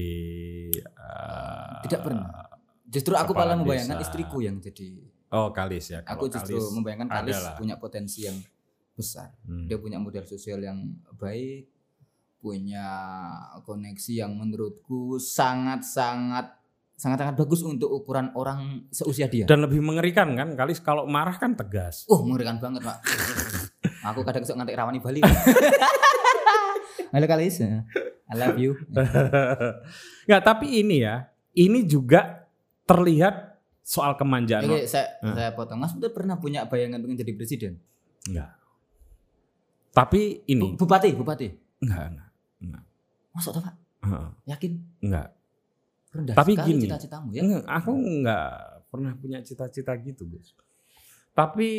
eh, Tidak pernah. Justru aku malah membayangkan desa. istriku yang jadi. Oh kalis ya. Aku justru Kalis membayangkan Kalis adalah. punya potensi yang besar. Hmm. Dia punya modal sosial yang baik, punya koneksi yang menurutku sangat-sangat sangat-sangat bagus untuk ukuran orang seusia dia. Dan lebih mengerikan kan, Kalis kalau marah kan tegas. Oh, mengerikan banget, Pak. Aku kadang suka ngantek rawani Bali. Halo Kalis. I love you. Nggak, tapi ini ya, ini juga terlihat soal kemanjaan. Oke, saya Hmm. saya potong. Mas betul pernah punya bayangan pengen jadi presiden? Enggak. Tapi ini Bu- Bupati, bupati. enggak, enggak, enggak. Masuk toh, Pak? Heeh, Yakin? enggak. Rendah Tapi sekali gini. cita-citamu ya. Enggak, aku enggak pernah punya cita-cita gitu, Gus. Tapi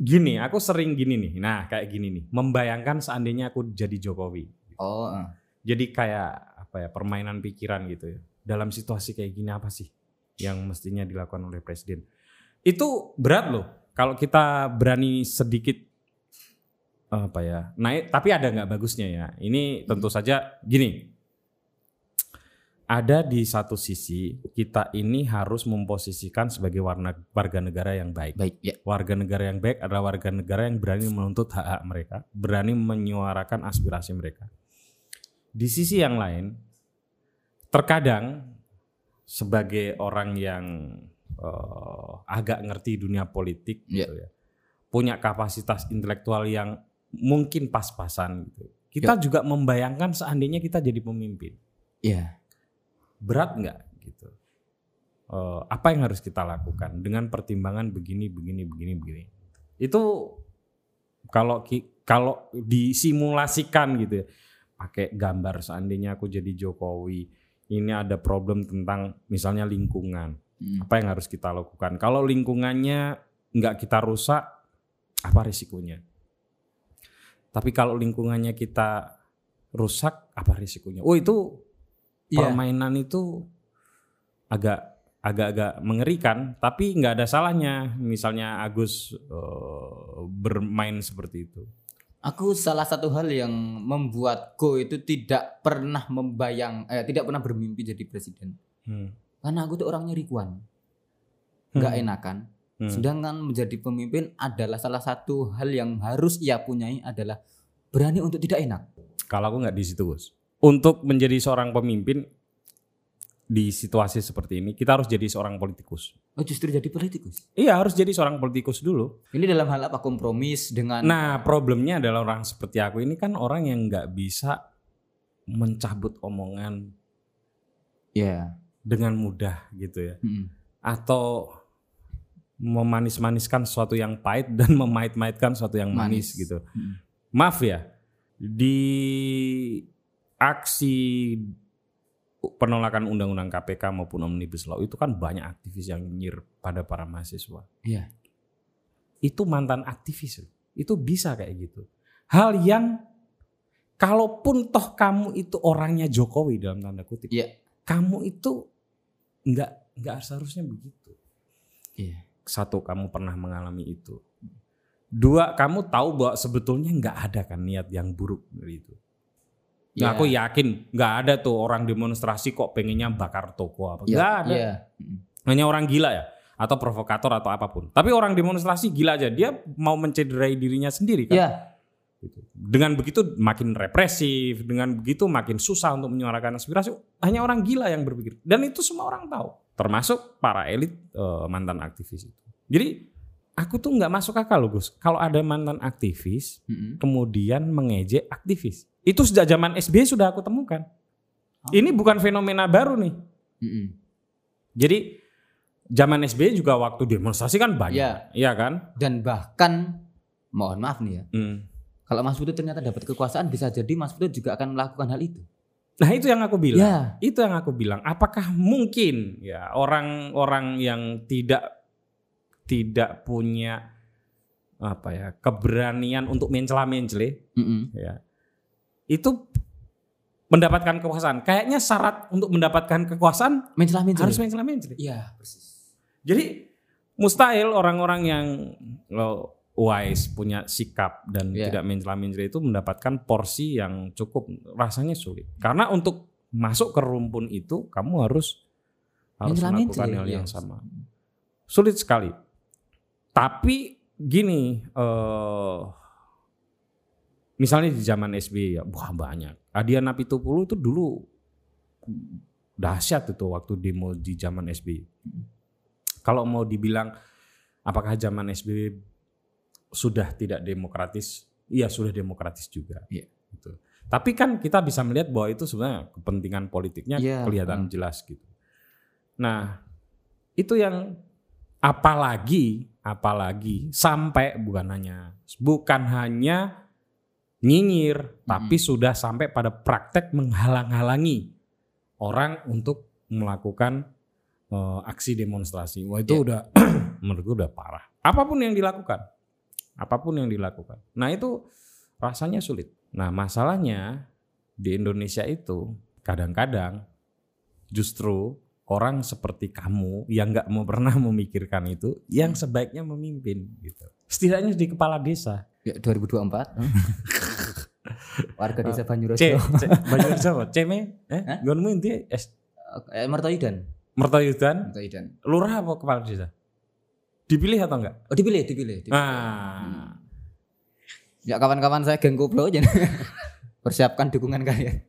gini, aku sering gini nih. Nah, kayak gini nih, membayangkan seandainya aku jadi Jokowi. Oh, eh. Jadi kayak apa ya, permainan pikiran gitu ya. Dalam situasi kayak gini apa sih yang mestinya dilakukan oleh presiden? Itu berat loh. Kalau kita berani sedikit apa ya, naik tapi ada nggak bagusnya ya. Ini tentu saja gini. Ada di satu sisi kita ini harus memposisikan sebagai warna warga negara yang baik. baik ya. Warga negara yang baik adalah warga negara yang berani menuntut hak-hak mereka, berani menyuarakan aspirasi mereka. Di sisi yang lain, terkadang sebagai orang yang eh, agak ngerti dunia politik, Iya. gitu ya, punya kapasitas intelektual yang mungkin pas-pasan, gitu. kita juga membayangkan seandainya kita jadi pemimpin, Iya. Berat nggak gitu? Eh, apa yang harus kita lakukan dengan pertimbangan begini, begini, begini, begini? Itu kalau kalau disimulasikan gitu ya, pakai gambar seandainya aku jadi Jokowi, ini ada problem tentang misalnya lingkungan, Hmm. apa yang harus kita lakukan? Kalau lingkungannya nggak kita rusak, apa risikonya? Tapi kalau lingkungannya kita rusak, apa risikonya? Oh itu Iya. permainan itu agak agak-agak mengerikan, tapi nggak ada salahnya. Misalnya Agus eh, bermain seperti itu. Aku salah satu hal yang membuatku itu tidak pernah membayang, eh, tidak pernah bermimpi jadi presiden. Hmm. Karena aku tuh orangnya rikuan, nggak Hmm. enakan. Hmm. Sedangkan menjadi pemimpin adalah salah satu hal yang harus ia punyai adalah berani untuk tidak enak. Kalau aku nggak di situ, Gus. Untuk menjadi seorang pemimpin di situasi seperti ini, kita harus jadi seorang politikus. Oh justru jadi politikus. Iya, harus jadi seorang politikus dulu. Ini dalam hal apa kompromis dengan Nah, problemnya adalah orang seperti aku ini kan orang yang nggak bisa mencabut omongan ya. dengan mudah gitu ya. mm. Atau memanis-maniskan sesuatu yang pahit dan memahit-mahitkan sesuatu yang manis, Manis. gitu. Mm. Maaf ya, di aksi penolakan undang-undang KPK maupun Omnibus Law itu kan banyak aktivis yang nyir pada para mahasiswa. Iya. Itu mantan aktivis. loh. Itu bisa kayak gitu. Hal yang kalaupun toh kamu itu orangnya Jokowi dalam tanda kutip, Iya. kamu itu nggak nggak seharusnya begitu. Iya. Satu, kamu pernah mengalami itu. Dua, kamu tahu bahwa sebetulnya nggak ada kan niat yang buruk dari itu. Nah, Iya. aku yakin nggak ada tuh orang demonstrasi kok pengennya bakar toko apa. Iya. Nggak ada. Iya. Mm. Hanya orang gila ya atau provokator atau apa pun. Tapi orang demonstrasi gila aja dia mau mencederai dirinya sendiri kan. Iya. Gitu. Dengan begitu makin represif, dengan begitu makin susah untuk menyuarakan aspirasi. Hanya orang gila yang berpikir dan itu semua orang tahu, termasuk para elit eh, mantan aktivis itu. Jadi aku tuh nggak masuk akal loh Gus. Kalau ada mantan aktivis Mm-mm. kemudian mengejek aktivis. Itu sejak zaman SBY sudah aku temukan. Oh. Ini bukan fenomena baru nih. Mm-mm. Jadi zaman SBY juga waktu demonstrasi kan banyak, Iya. iya kan? Dan bahkan mohon maaf nih ya, Hmm. kalau Mas Putut ternyata dapat kekuasaan bisa jadi Mas Putut juga akan melakukan hal itu. Nah itu yang aku bilang. Ya, Itu yang aku bilang. Apakah mungkin ya orang-orang yang tidak tidak punya apa ya keberanian untuk mencela-mencele Mm-mm. ya itu mendapatkan kekuasaan. Kayaknya syarat untuk mendapatkan kekuasaan mencela-mencela. harus mencela-mencele. Iya, persis. Jadi mustahil orang-orang yang lo, wise punya sikap dan Iya. tidak mencela-mencela itu mendapatkan porsi yang cukup rasanya sulit. Karena untuk masuk ke rumpun itu kamu harus harus Mencela-mencela, melakukan hal yang yes. sama. Sulit sekali. Tapi gini, eh misalnya di zaman SBY ya, wah banyak. Adiana Pitupulu itu dulu dahsyat itu waktu demo di zaman SBY. Kalau mau dibilang apakah zaman SBY sudah tidak demokratis? Iya sudah demokratis juga. Iya. Gitu. Tapi kan kita bisa melihat bahwa itu sebenarnya kepentingan politiknya Iya, kelihatan hmm. jelas gitu. Nah itu yang apalagi apalagi sampai bukan hanya bukan hanya nyinyir tapi sudah sampai pada praktek menghalang-halangi orang untuk melakukan eh, aksi demonstrasi. Wah itu Iya. udah menurut gue udah parah. Apa pun yang dilakukan, apa pun yang dilakukan. Nah itu rasanya sulit. Nah masalahnya di Indonesia itu kadang-kadang justru orang seperti kamu yang nggak mau pernah memikirkan itu yang sebaiknya memimpin gitu. Setidaknya di kepala desa. Ya 2024. Warga desa Banyuroso. C, C baju siapa? C me? Eh, gonmu inti S Eh, Mertoidan. Mertoyudan, Mertoidan. lurah apa kepala desa? Dipilih atau enggak? Oh dipilih, dipilih. dipilih. Ah, Ya kawan-kawan saya geng koplo jadi persiapkan dukungan kalian.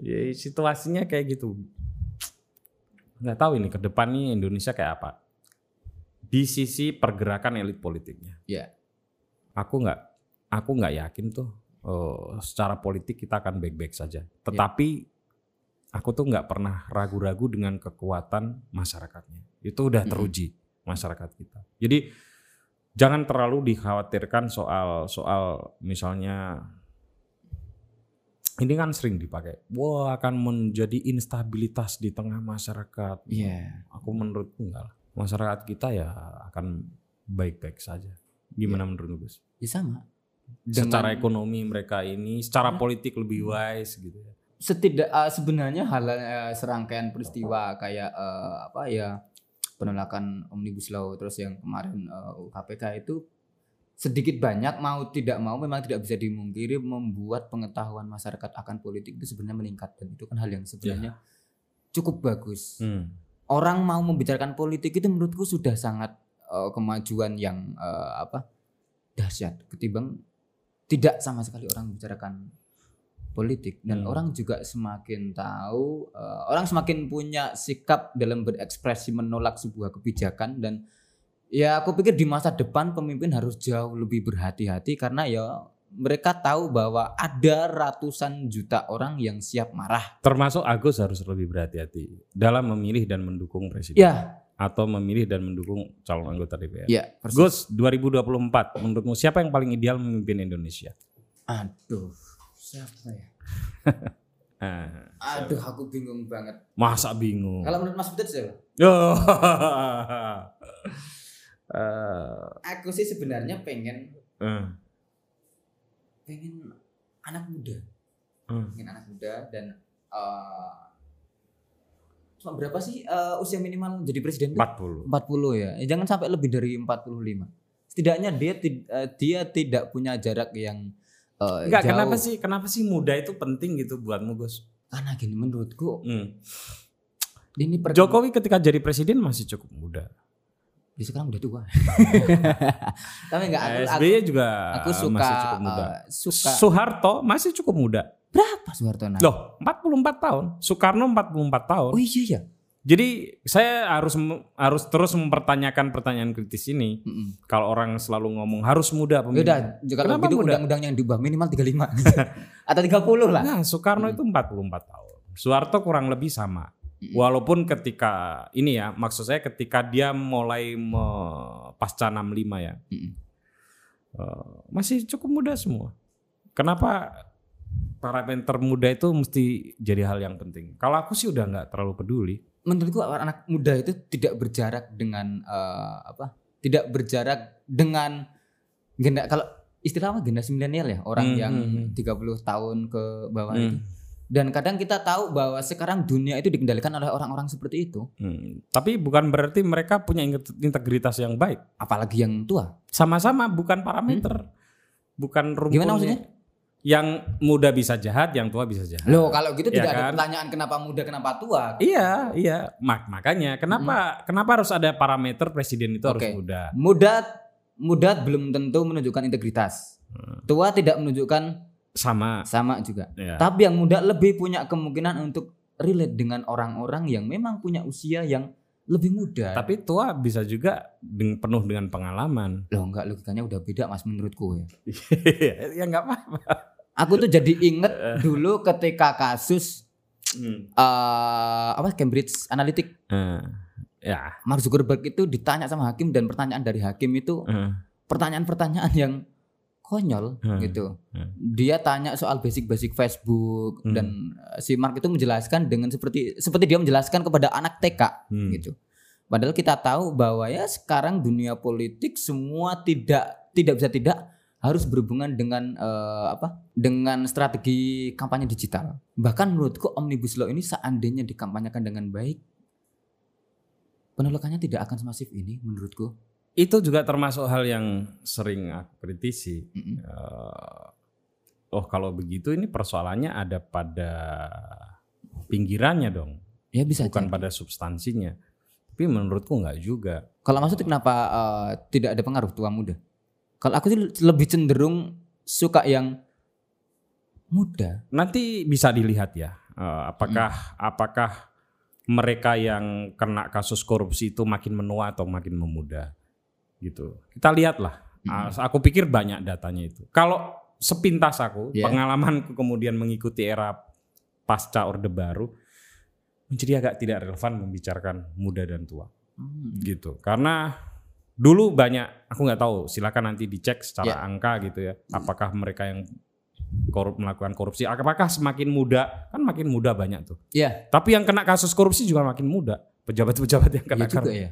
ya, situasinya kayak gitu. Nggak tahu ini ke depan nih Indonesia kayak apa. Di sisi pergerakan elit politiknya. Ya. Aku nggak, aku nggak yakin tuh eh, secara politik kita akan baik-baik saja. Tetapi aku tuh nggak pernah ragu-ragu dengan kekuatan masyarakatnya. Itu udah teruji masyarakat kita. Jadi jangan terlalu dikhawatirkan soal soal misalnya ini kan sering dipakai. Wah akan menjadi instabilitas di tengah masyarakat. Iya. Aku menurutku enggak lah. Masyarakat kita ya akan baik-baik saja. Gimana menurut Gus? Ya sama. Secara Dengan- ekonomi mereka ini, secara Ya. politik lebih wise gitu ya. setidak eh, sebenarnya hal eh, serangkaian peristiwa kayak eh, apa ya penolakan omnibus law terus yang kemarin eh, KPK itu sedikit banyak mau tidak mau memang tidak bisa dimungkiri membuat pengetahuan masyarakat akan politik itu sebenarnya meningkat dan itu kan hal yang sebenarnya cukup bagus. Hmm. Orang mau membicarakan politik itu menurutku sudah sangat eh, kemajuan yang eh, apa dahsyat ketimbang tidak sama sekali orang membicarakan politik dan Hmm. orang juga semakin tahu eh, orang semakin punya sikap dalam berekspresi menolak sebuah kebijakan dan ya aku pikir di masa depan pemimpin harus jauh lebih berhati-hati karena ya mereka tahu bahwa ada ratusan juta orang yang siap marah. Termasuk Agus harus lebih berhati-hati dalam memilih dan mendukung presiden Ya, atau memilih dan mendukung calon anggota DPR. ya. persis. Gus 2024 menurutmu siapa yang paling ideal memimpin Indonesia? Aduh, siapa ya? Ah, Aduh, aku bingung banget. masa bingung? Kalau menurut Mas Butet siapa? Aku sih sebenarnya pengen eh, pengen anak muda, eh. pengen anak muda dan eh cuma berapa sih eh, usia minimal jadi presiden? tuh? 40. 40 ya. Eh, Jangan sampai lebih dari 45. Setidaknya dia tid- dia tidak punya jarak yang eh, Enggak, jauh. kenapa sih? Kenapa sih muda itu penting gitu buatmu, Gus? Karena gini menurutku Hmm. ini per- Jokowi ketika jadi presiden masih cukup muda. Dia sekarang udah tua. Tapi enggak aku, aku, SBY juga aku suka masih cukup muda. eh, suka Soeharto masih cukup muda. berapa Soeharto nah? Loh, 44 tahun. Soekarno 44 tahun. Oh iya ya. Jadi saya harus harus terus mempertanyakan pertanyaan kritis ini. Mm-mm. Kalau orang selalu ngomong harus muda Ya pemimpin. udah, kalau Kenapa gitu muda? undang-undang yang diubah minimal 35 atau 30 lah. Nah, Soekarno Hmm. itu 44 tahun. Soeharto kurang lebih sama. Walaupun ketika ini ya, maksud saya ketika dia mulai me- pasca 65 ya, Mm-mm. eh, masih cukup muda semua. Kenapa parameter muda itu mesti jadi hal yang penting? Kalau aku sih udah nggak terlalu peduli. menurutku anak muda itu tidak berjarak dengan eh, apa? Tidak berjarak dengan genda kalau istilah apa generasi milenial ya, orang Hmm, yang hmm, hmm. 30 tahun ke bawah Hmm. itu. Dan kadang kita tahu bahwa sekarang dunia itu dikendalikan oleh orang-orang seperti itu, Hmm, Tapi bukan berarti mereka punya integritas yang baik. apalagi yang tua. Sama-sama bukan parameter, bukan rumputnya. Gimana maksudnya? Yang muda bisa jahat, yang tua bisa jahat. Loh, kalau gitu Iya tidak ada kan? pertanyaan kenapa muda, kenapa tua. Iya, iya. Mak makanya kenapa kenapa harus ada parameter presiden itu harus Oke. muda? Muda muda belum tentu menunjukkan integritas. Hmm. Tua tidak menunjukkan Sama. sama juga. Ya. Tapi yang muda lebih punya kemungkinan untuk relate dengan orang-orang yang memang punya usia yang lebih muda. Tapi tua bisa juga deng- penuh dengan pengalaman. Loh enggak logikanya udah beda Mas menurutku ya. ya nggak apa-apa. Aku tuh jadi inget dulu ketika kasus Hmm. eh apa Cambridge Analytic Eh, ya. Mark Zuckerberg itu ditanya sama hakim dan pertanyaan dari hakim itu eh, pertanyaan-pertanyaan yang konyol Hmm. gitu. Hmm. Dia tanya soal basic-basic Facebook Hmm. dan eh, si Mark itu menjelaskan dengan seperti seperti dia menjelaskan kepada anak TK hmm. gitu. Padahal kita tahu bahwa ya sekarang dunia politik semua tidak tidak bisa tidak harus berhubungan dengan eh, apa? Dengan strategi kampanye digital. Bahkan menurutku omnibus law ini seandainya dikampanyekan dengan baik penolakannya tidak akan semasif ini menurutku. Itu juga termasuk hal yang sering aku kritisi. Mm-mm. Eh, oh kalau begitu ini persoalannya ada pada pinggirannya dong, Ya bisa bukan jadi. pada substansinya. Tapi menurutku nggak juga. Kalau maksudnya kenapa eh, tidak ada pengaruh tua muda? Kalau aku sih lebih cenderung suka yang muda. Nanti bisa dilihat ya, eh, apakah Hmm. apakah mereka yang kena kasus korupsi itu makin menua atau makin memuda, gitu. Kita lihatlah. Hmm. Aku pikir banyak datanya itu. Kalau sepintas aku, Ya. pengalamanku kemudian mengikuti era pasca Orde Baru, menjadi agak tidak relevan membicarakan muda dan tua, Hmm. gitu. Karena dulu banyak, aku nggak tahu. Silakan nanti dicek secara Ya. angka gitu ya. Apakah mereka yang korup melakukan korupsi, apakah semakin muda? Kan makin muda banyak tuh. Ya, Tapi yang kena kasus korupsi juga makin muda. Pejabat-pejabat yang kena Iya juga korupsi. ya.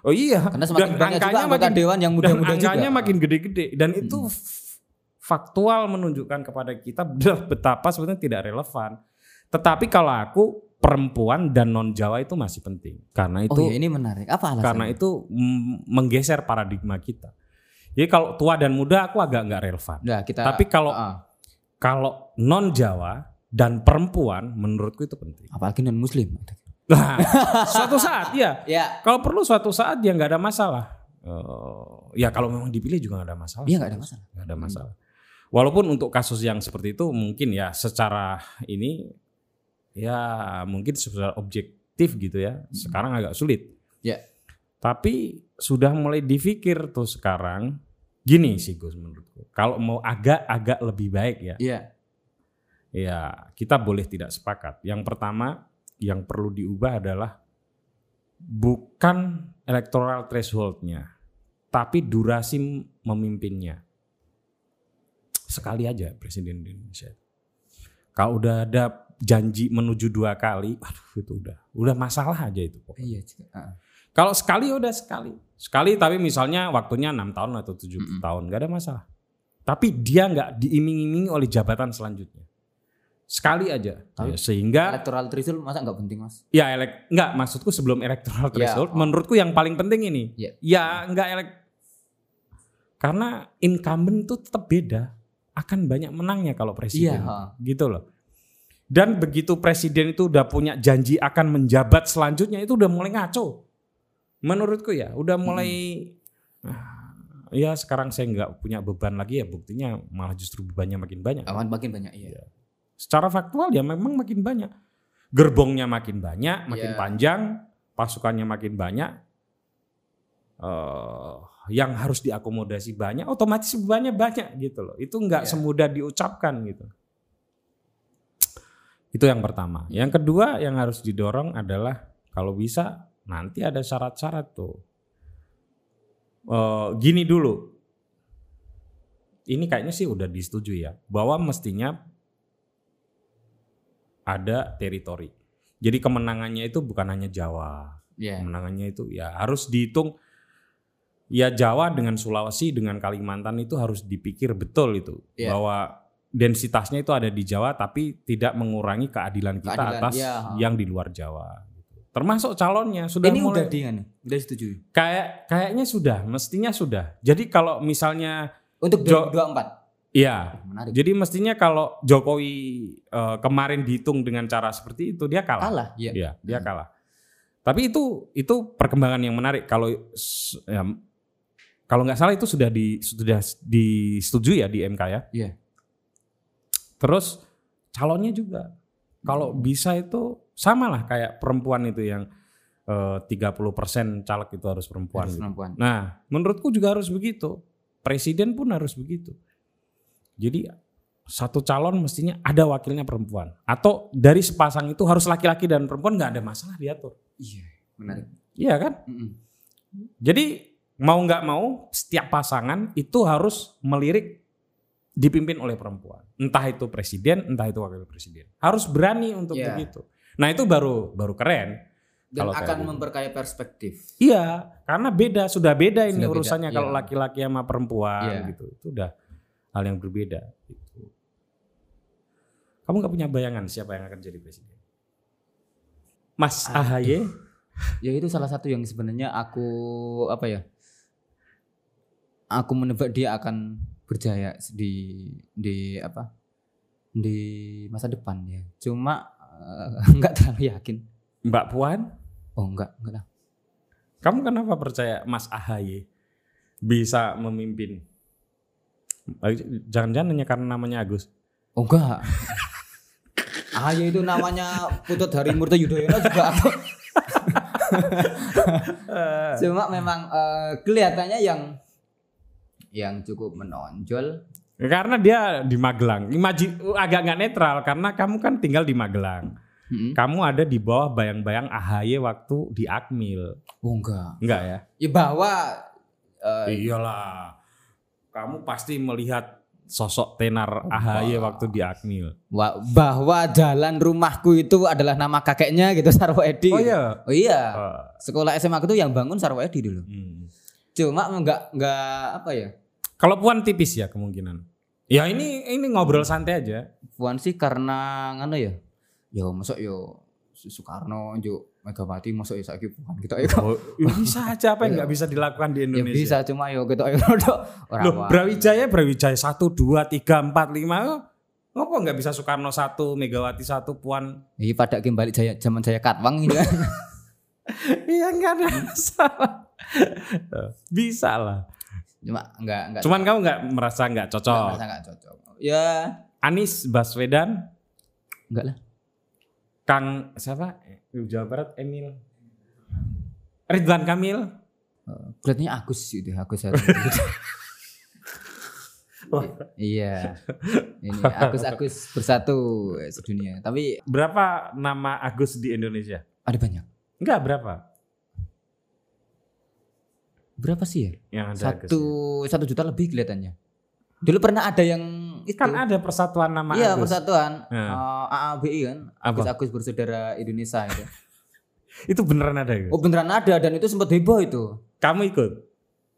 oh iya. Karena semakin Dan banyak juga angkanya anggota makin- dewan yang dan muda-muda juga. angkanya makin gede-gede dan itu f- faktual menunjukkan kepada kita betapa sebenarnya tidak relevan. Tetapi kalau aku perempuan dan non Jawa itu masih penting karena itu Oh ya ini menarik. Apa alasannya? karena itu menggeser paradigma kita. Jadi kalau tua dan muda aku agak nggak relevan. Nah, kita Tapi kalau Ah, kalau non Jawa dan perempuan menurutku itu penting. apalagi non muslim. Nah, suatu saat ya Ya, kalau perlu suatu saat ya nggak ada masalah. Eh, ya kalau memang dipilih juga nggak ada masalah. Iya, nggak ada masalah. Nggak ada masalah. Walaupun untuk kasus yang seperti itu mungkin ya secara ini ya mungkin secara objektif gitu ya. Sekarang agak sulit. Ya. Tapi sudah mulai dipikir tuh sekarang gini sih Gus menurutku. Kalau mau agak-agak lebih baik ya, Iya. ya kita boleh tidak sepakat. Yang pertama yang perlu diubah adalah bukan electoral thresholdnya, tapi durasi memimpinnya. Sekali aja presiden di Indonesia. Kalau udah ada janji menuju dua kali, aduh itu udah, udah masalah aja itu. pokoknya. Iya. Ah. Kalau sekali ya udah sekali, sekali tapi misalnya waktunya enam tahun atau tujuh Mm-mm. tahun, nggak ada masalah. Tapi dia nggak diiming-imingi oleh jabatan selanjutnya. Sekali aja, Ya, sehingga Electoral threshold masa nggak penting mas? Ya elek enggak maksudku sebelum electoral Ya, threshold oh. menurutku yang paling penting ini. Ya. Ya enggak elek karena incumbent itu tetap beda. Akan banyak menangnya kalau presiden. ha. Gitu loh. Dan begitu presiden itu udah punya janji akan menjabat selanjutnya itu udah mulai ngaco. Menurutku ya, udah mulai ah, ya sekarang saya nggak punya beban lagi ya buktinya malah justru bebannya makin banyak. Awan makin banyak iya. Secara faktual ya memang makin banyak. Gerbongnya makin banyak, makin Ya. panjang, pasukannya makin banyak. eh yang harus diakomodasi banyak, otomatis bebannya banyak gitu loh. Itu nggak Ya. semudah diucapkan gitu. Itu yang pertama. Yang kedua yang harus didorong adalah kalau bisa nanti ada syarat-syarat tuh. Eh, gini dulu. Ini kayaknya sih udah disetujui ya bahwa mestinya ada teritori. Jadi kemenangannya itu bukan hanya Jawa. Iya. Kemenangannya itu ya harus dihitung ya Jawa dengan Sulawesi dengan Kalimantan itu harus dipikir betul itu Iya. bahwa densitasnya itu ada di Jawa tapi tidak mengurangi keadilan kita Keadilan, atas iya. yang di luar Jawa. gitu. Termasuk calonnya sudah Ini mulai udah di kan? Udah disetujui. kayak kayaknya sudah, mestinya sudah. Jadi kalau misalnya Untuk Jo- 2024. Ya Menarik. jadi mestinya kalau Jokowi eh, kemarin dihitung dengan cara seperti itu dia kalah. Kalah. Iya. Iya, dia kalah. Tapi itu itu perkembangan yang menarik kalau ya, kalau nggak salah itu sudah di sudah disetujui ya di MK ya. Iya. Terus calonnya juga kalau bisa itu sama lah kayak perempuan itu yang eh, 30% caleg itu harus perempuan. Harus gitu. perempuan. Nah, menurutku juga harus begitu. Presiden pun harus begitu. Jadi satu calon mestinya ada wakilnya perempuan atau dari sepasang itu harus laki-laki dan perempuan nggak ada masalah diatur. Iya. Menarik. Iya kan? Mm-mm. Jadi mau nggak mau setiap pasangan itu harus melirik dipimpin oleh perempuan. Entah itu presiden, entah itu wakil presiden. Harus berani untuk Iya. begitu. Nah itu baru baru keren. Dan Kalau akan gitu. memperkaya perspektif. Iya, karena beda sudah beda ini Sudah beda, urusannya kalau iya. laki-laki sama perempuan Iya. gitu. Itu udah hal yang berbeda. Gitu. Kamu nggak punya bayangan siapa yang akan jadi presiden? Mas Aduh. Ahaye? Ya itu salah satu yang sebenarnya aku apa ya? Aku menebak dia akan berjaya di di apa? Di masa depan ya. Cuma eh, nggak terlalu yakin. Mbak Puan? Oh enggak, enggak lah. Kamu kenapa percaya Mas Ahaye bisa memimpin? Jangan-jangan hanya karena namanya Agus. Oh enggak. Ah ya itu namanya Putut Harimurti Yudhoyono juga aku. Cuma memang eh, kelihatannya yang yang cukup menonjol. Karena dia di Magelang. Imaji agak nggak netral karena kamu kan tinggal di Magelang. Mm-mm. Kamu ada di bawah bayang-bayang AHY waktu di Akmil. Oh enggak. Enggak ya? Ya bahwa eh, Iyalah. Kamu pasti melihat sosok tenar AHY waktu di Akmil. wa- bahwa jalan rumahku itu adalah nama kakeknya gitu Sarwo Edi. Oh iya. Oh iya. Eh, Sekolah SMA aku tuh yang bangun Sarwo Edi dulu. hmm. Cuma enggak enggak apa ya? Kalau Puan tipis ya kemungkinan. Ya ini ini ngobrol santai aja. Puan sih karena ngono ya. Yo masuk yo Soekarno yo Megawati masuk ya saiki Puan gitu ya. Oh, bisa aja apa yang nggak bisa dilakukan di Ya Indonesia. bisa cuma yo ya rodok ora Loh. Brawijaya, Brawijaya 1, 2, 3, 4, 5. Ngopo nggak bisa Soekarno 1, Megawati 1, Puan? Iya pada kembali jaya zaman jaya Katwang gitu kan. Iya nggak ada masalah. bisa lah. Cuma enggak enggak Cuman kamu nggak merasa nggak enggak cocok. merasa enggak cocok. Ya Anies Baswedan, enggak lah. Kang siapa? Jawa Barat Emil. Ridwan Kamil. Eh, Kelihatannya Agus gitu, Agus iya. Ini Agus Agus bersatu sedunia. Tapi Berapa nama Agus di Indonesia? ada banyak. Enggak berapa? Berapa sih ya? Yang ada Agus Satu satu juta lebih kelihatannya. Dulu pernah ada yang ya? itu. Kan ada persatuan nama Iya Agus. persatuan Nah. eh, AABI kan Agus Apa? Agus bersaudara Indonesia itu. Itu beneran ada Gus? Oh beneran ada dan itu sempat heboh itu. Kamu ikut?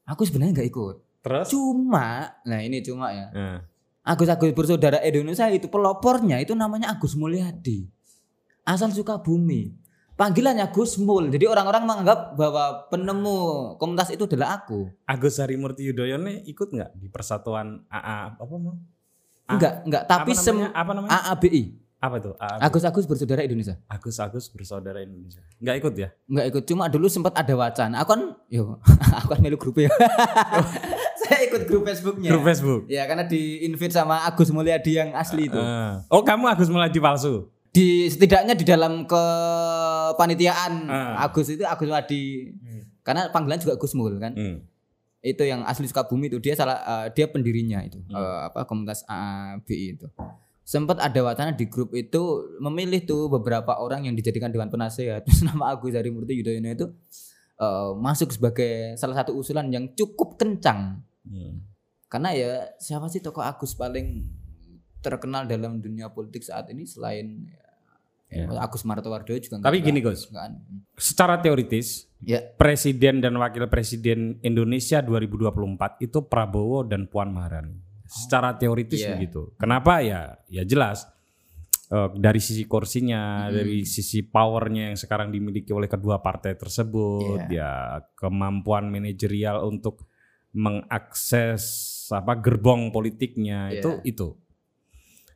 Aku sebenarnya nggak ikut. Terus? Cuma, nah ini cuma ya. Nah. Agus Agus bersaudara Indonesia itu pelopornya itu namanya Agus Mulyadi. Asal Sukabumi. Panggilannya Gus Mul. Jadi orang-orang menganggap bahwa penemu komunitas itu adalah aku. Agus Harimurti Yudhoyono ikut nggak di persatuan AA apa mau? A- Enggak, enggak, tapi apa sem namanya? apa namanya? AABI. apa tuh? AA. Agus Agus bersaudara Indonesia. Agus Agus bersaudara Indonesia. Nggak ikut ya? Enggak ikut, cuma dulu sempat ada wacana. Aku kan yo, aku kan melu grup ya. Saya ikut grup Facebooknya. Grup Facebook. Ya, karena di invite sama Agus Mulyadi yang asli itu. Eh. Oh kamu Agus Muladi palsu? di setidaknya di dalam kepanitiaan Ah. Agus itu Agus Wadi karena panggilan juga Gus Mul kan Hmm. Itu yang asli Sukabumi itu dia salah eh, dia pendirinya itu Hmm. Eh, apa komunitas ABI itu sempat ada wacana di grup itu memilih tuh beberapa orang yang dijadikan dewan penasehat. Terus nama Agus Harimurti Yudhoyono itu eh, masuk sebagai salah satu usulan yang cukup kencang. Hmm. Karena ya siapa sih tokoh Agus paling terkenal dalam dunia politik saat ini selain ya, Ya. Agus Martowardoyo juga Tapi gini Gus, secara teoritis Ya, presiden dan wakil presiden Indonesia 2024 itu Prabowo dan Puan Maharani. Secara teoritis Iya. begitu. Kenapa ya? Ya jelas eh, dari sisi kursinya, Hmm. dari sisi powernya yang sekarang dimiliki oleh kedua partai tersebut, Iya. ya kemampuan manajerial untuk mengakses apa gerbong politiknya Iya. itu itu.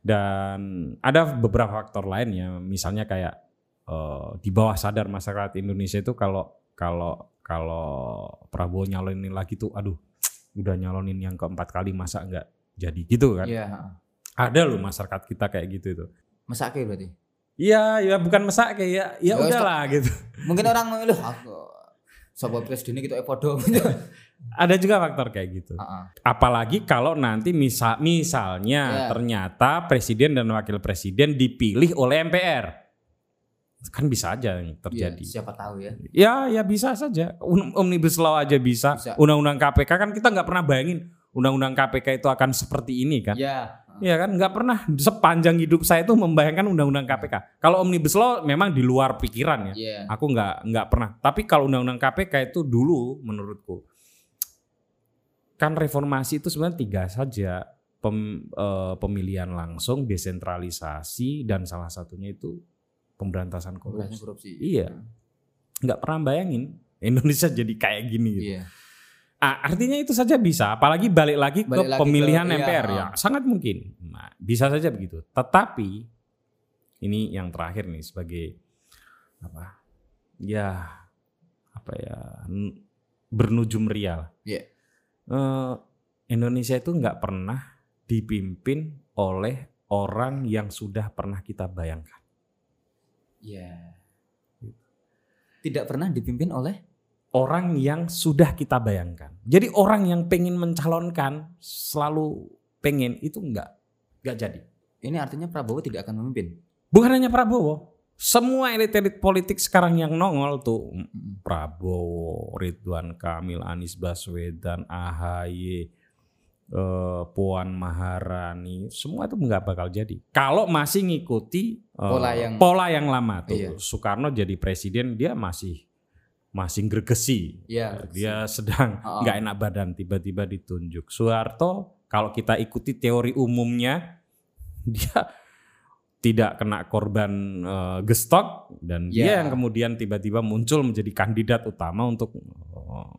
Dan ada beberapa faktor lainnya, misalnya kayak eh, di bawah sadar masyarakat Indonesia itu kalau kalau kalau Prabowo nyalonin lagi tuh, aduh, udah nyalonin yang keempat kali masa nggak jadi gitu kan? iya. Ada loh masyarakat kita kayak gitu itu. Mesake berarti. Iya, ya bukan mesak kayak ya, ya Ya, udahlah gitu. Mungkin orang memilih aku sobat presiden gitu podo gitu. Ada juga faktor kayak gitu. Heeh. Apalagi kalau nanti misal misalnya Ya. ternyata presiden dan wakil presiden dipilih oleh MPR. Kan bisa aja yang Iya, terjadi. siapa tahu ya. Ya, ya bisa saja. Omnibus Law aja bisa. Bisa. Undang-undang KPK kan kita nggak pernah bayangin undang-undang KPK itu akan seperti ini kan? Ya. Iya kan? Nggak pernah sepanjang hidup saya itu membayangkan undang-undang KPK. Kalau Omnibus Law memang di luar pikiran ya. Iya. Aku nggak nggak pernah. Tapi kalau undang-undang KPK itu dulu menurutku kan reformasi itu sebenarnya tiga saja Pem- eh, pemilihan langsung, desentralisasi dan salah satunya itu pemberantasan Pemberantasan korupsi. korupsi. Iya. Nggak pernah bayangin Indonesia jadi kayak gini gitu. Iya. Ah, artinya itu saja bisa, apalagi balik lagi ke Balik lagi pemilihan ke- iya, MPR ya, ah. sangat mungkin. Nah, bisa saja begitu. Tetapi ini yang terakhir nih sebagai apa? Ya apa ya? n- Bernujum real. Iya. Eh, Indonesia itu nggak pernah dipimpin oleh orang yang sudah pernah kita bayangkan. Iya. Tidak pernah dipimpin oleh orang yang sudah kita bayangkan. Jadi orang yang pengen mencalonkan selalu pengen itu enggak enggak jadi. ini artinya Prabowo tidak akan memimpin. Bukan hanya Prabowo, semua elit-elit politik sekarang yang nongol tuh Mm-mm. Prabowo, Ridwan Kamil, Anies Baswedan, AHY, eh, Puan Maharani, semua itu nggak bakal jadi. Kalau masih ngikuti eh, Pola yang- pola yang lama tuh, Iya. Soekarno jadi presiden dia masih masih gregesi. Iya. dia sedang nggak enak badan tiba-tiba ditunjuk. Soeharto kalau kita ikuti teori umumnya dia tidak kena korban eh, gestok dan dia Ya. yang kemudian tiba-tiba muncul menjadi kandidat utama untuk eh,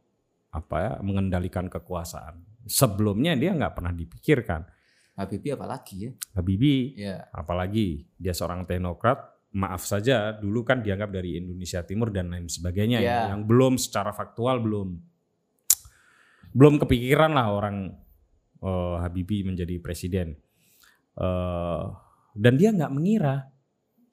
apa ya mengendalikan kekuasaan. Sebelumnya dia nggak pernah dipikirkan. Habibie apalagi ya? Habibie Iya. apalagi dia seorang teknokrat maaf saja dulu kan dianggap dari Indonesia Timur dan lain sebagainya ya, Ya. yang belum secara faktual belum belum kepikiran lah orang eh, Habibie menjadi presiden Eh, dan dia nggak mengira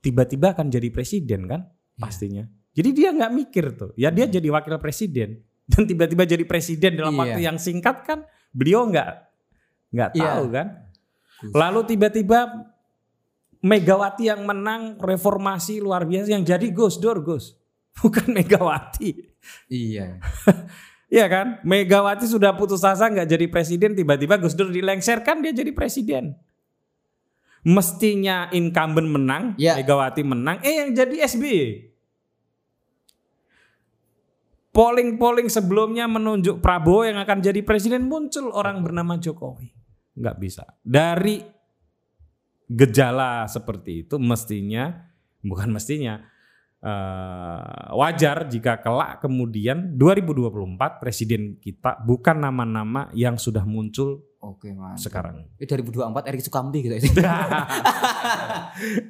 tiba-tiba akan jadi presiden kan Iya. pastinya jadi dia nggak mikir tuh ya dia jadi wakil presiden dan tiba-tiba jadi presiden dalam Iya. waktu yang singkat kan beliau nggak nggak Iya. tahu kan Lalu tiba-tiba Megawati yang menang reformasi luar biasa yang jadi Gus Dur Gus. Bukan Megawati. Iya. Iya kan? Megawati sudah putus asa nggak jadi presiden tiba-tiba Gus Dur dilengserkan dia jadi presiden. Mestinya incumbent menang, Ya. Megawati menang, eh yang jadi SBY. Polling-polling sebelumnya menunjuk Prabowo yang akan jadi presiden muncul orang bernama Jokowi. Nggak bisa. Dari gejala seperti itu mestinya, bukan mestinya, eh, wajar jika kelak kemudian 2024 presiden kita bukan nama-nama yang sudah muncul Oke, Mas. sekarang. Ini 2024 Erik Sukamti gitu.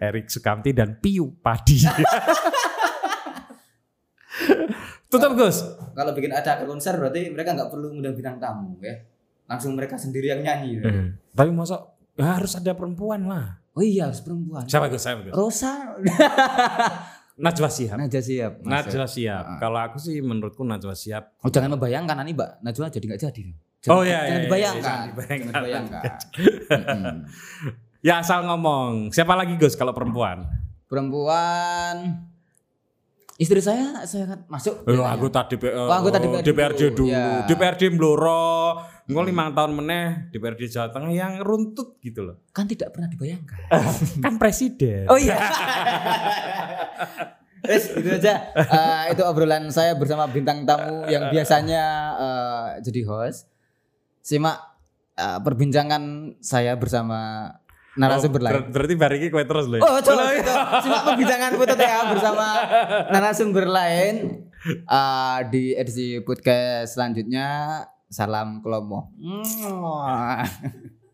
Erik Sukamti dan Piu Padi. Tutup Gus. Kalau bikin acara konser berarti mereka nggak perlu ngundang bintang tamu ya. Langsung mereka sendiri yang nyanyi. ya. Tapi masa harus ada perempuan lah. Oh iya harus perempuan. Siapa? Siapa Gus? Rosa. Najwa Shihab. Najwa siap. Najwa Shihab. Ah. Kalau aku sih menurutku Najwa Shihab. Oh jangan membayangkan nanti Mbak Najwa jadi nggak jadi. Oh, Jangan- iya, jangan iya, dibayangkan. iya, jangan dibayangkan. Jangan dibayangkan. Ya asal ngomong. Siapa lagi Gus kalau perempuan? Perempuan istri saya saya kan masuk. Oh, ya, anggota DPR. Oh, anggota DPRD DPRD dulu. dulu. Ya. DPRD Bloro. Engko lima tahun meneh DPRD Jawa Tengah yang runtut gitu loh. Kan tidak pernah dibayangkan. kan presiden. Oh iya. Wes, itu aja. Eh, itu obrolan saya bersama bintang tamu yang biasanya eh, jadi host. Simak eh, perbincangan saya bersama narasumber Oh, lain. ber- berarti bar iki kowe terus lho. ya? Oh, coba gitu. Simak perbincangan Putut ya bersama narasumber lain eh, di edisi podcast selanjutnya. Salam Kelomo. Mwah.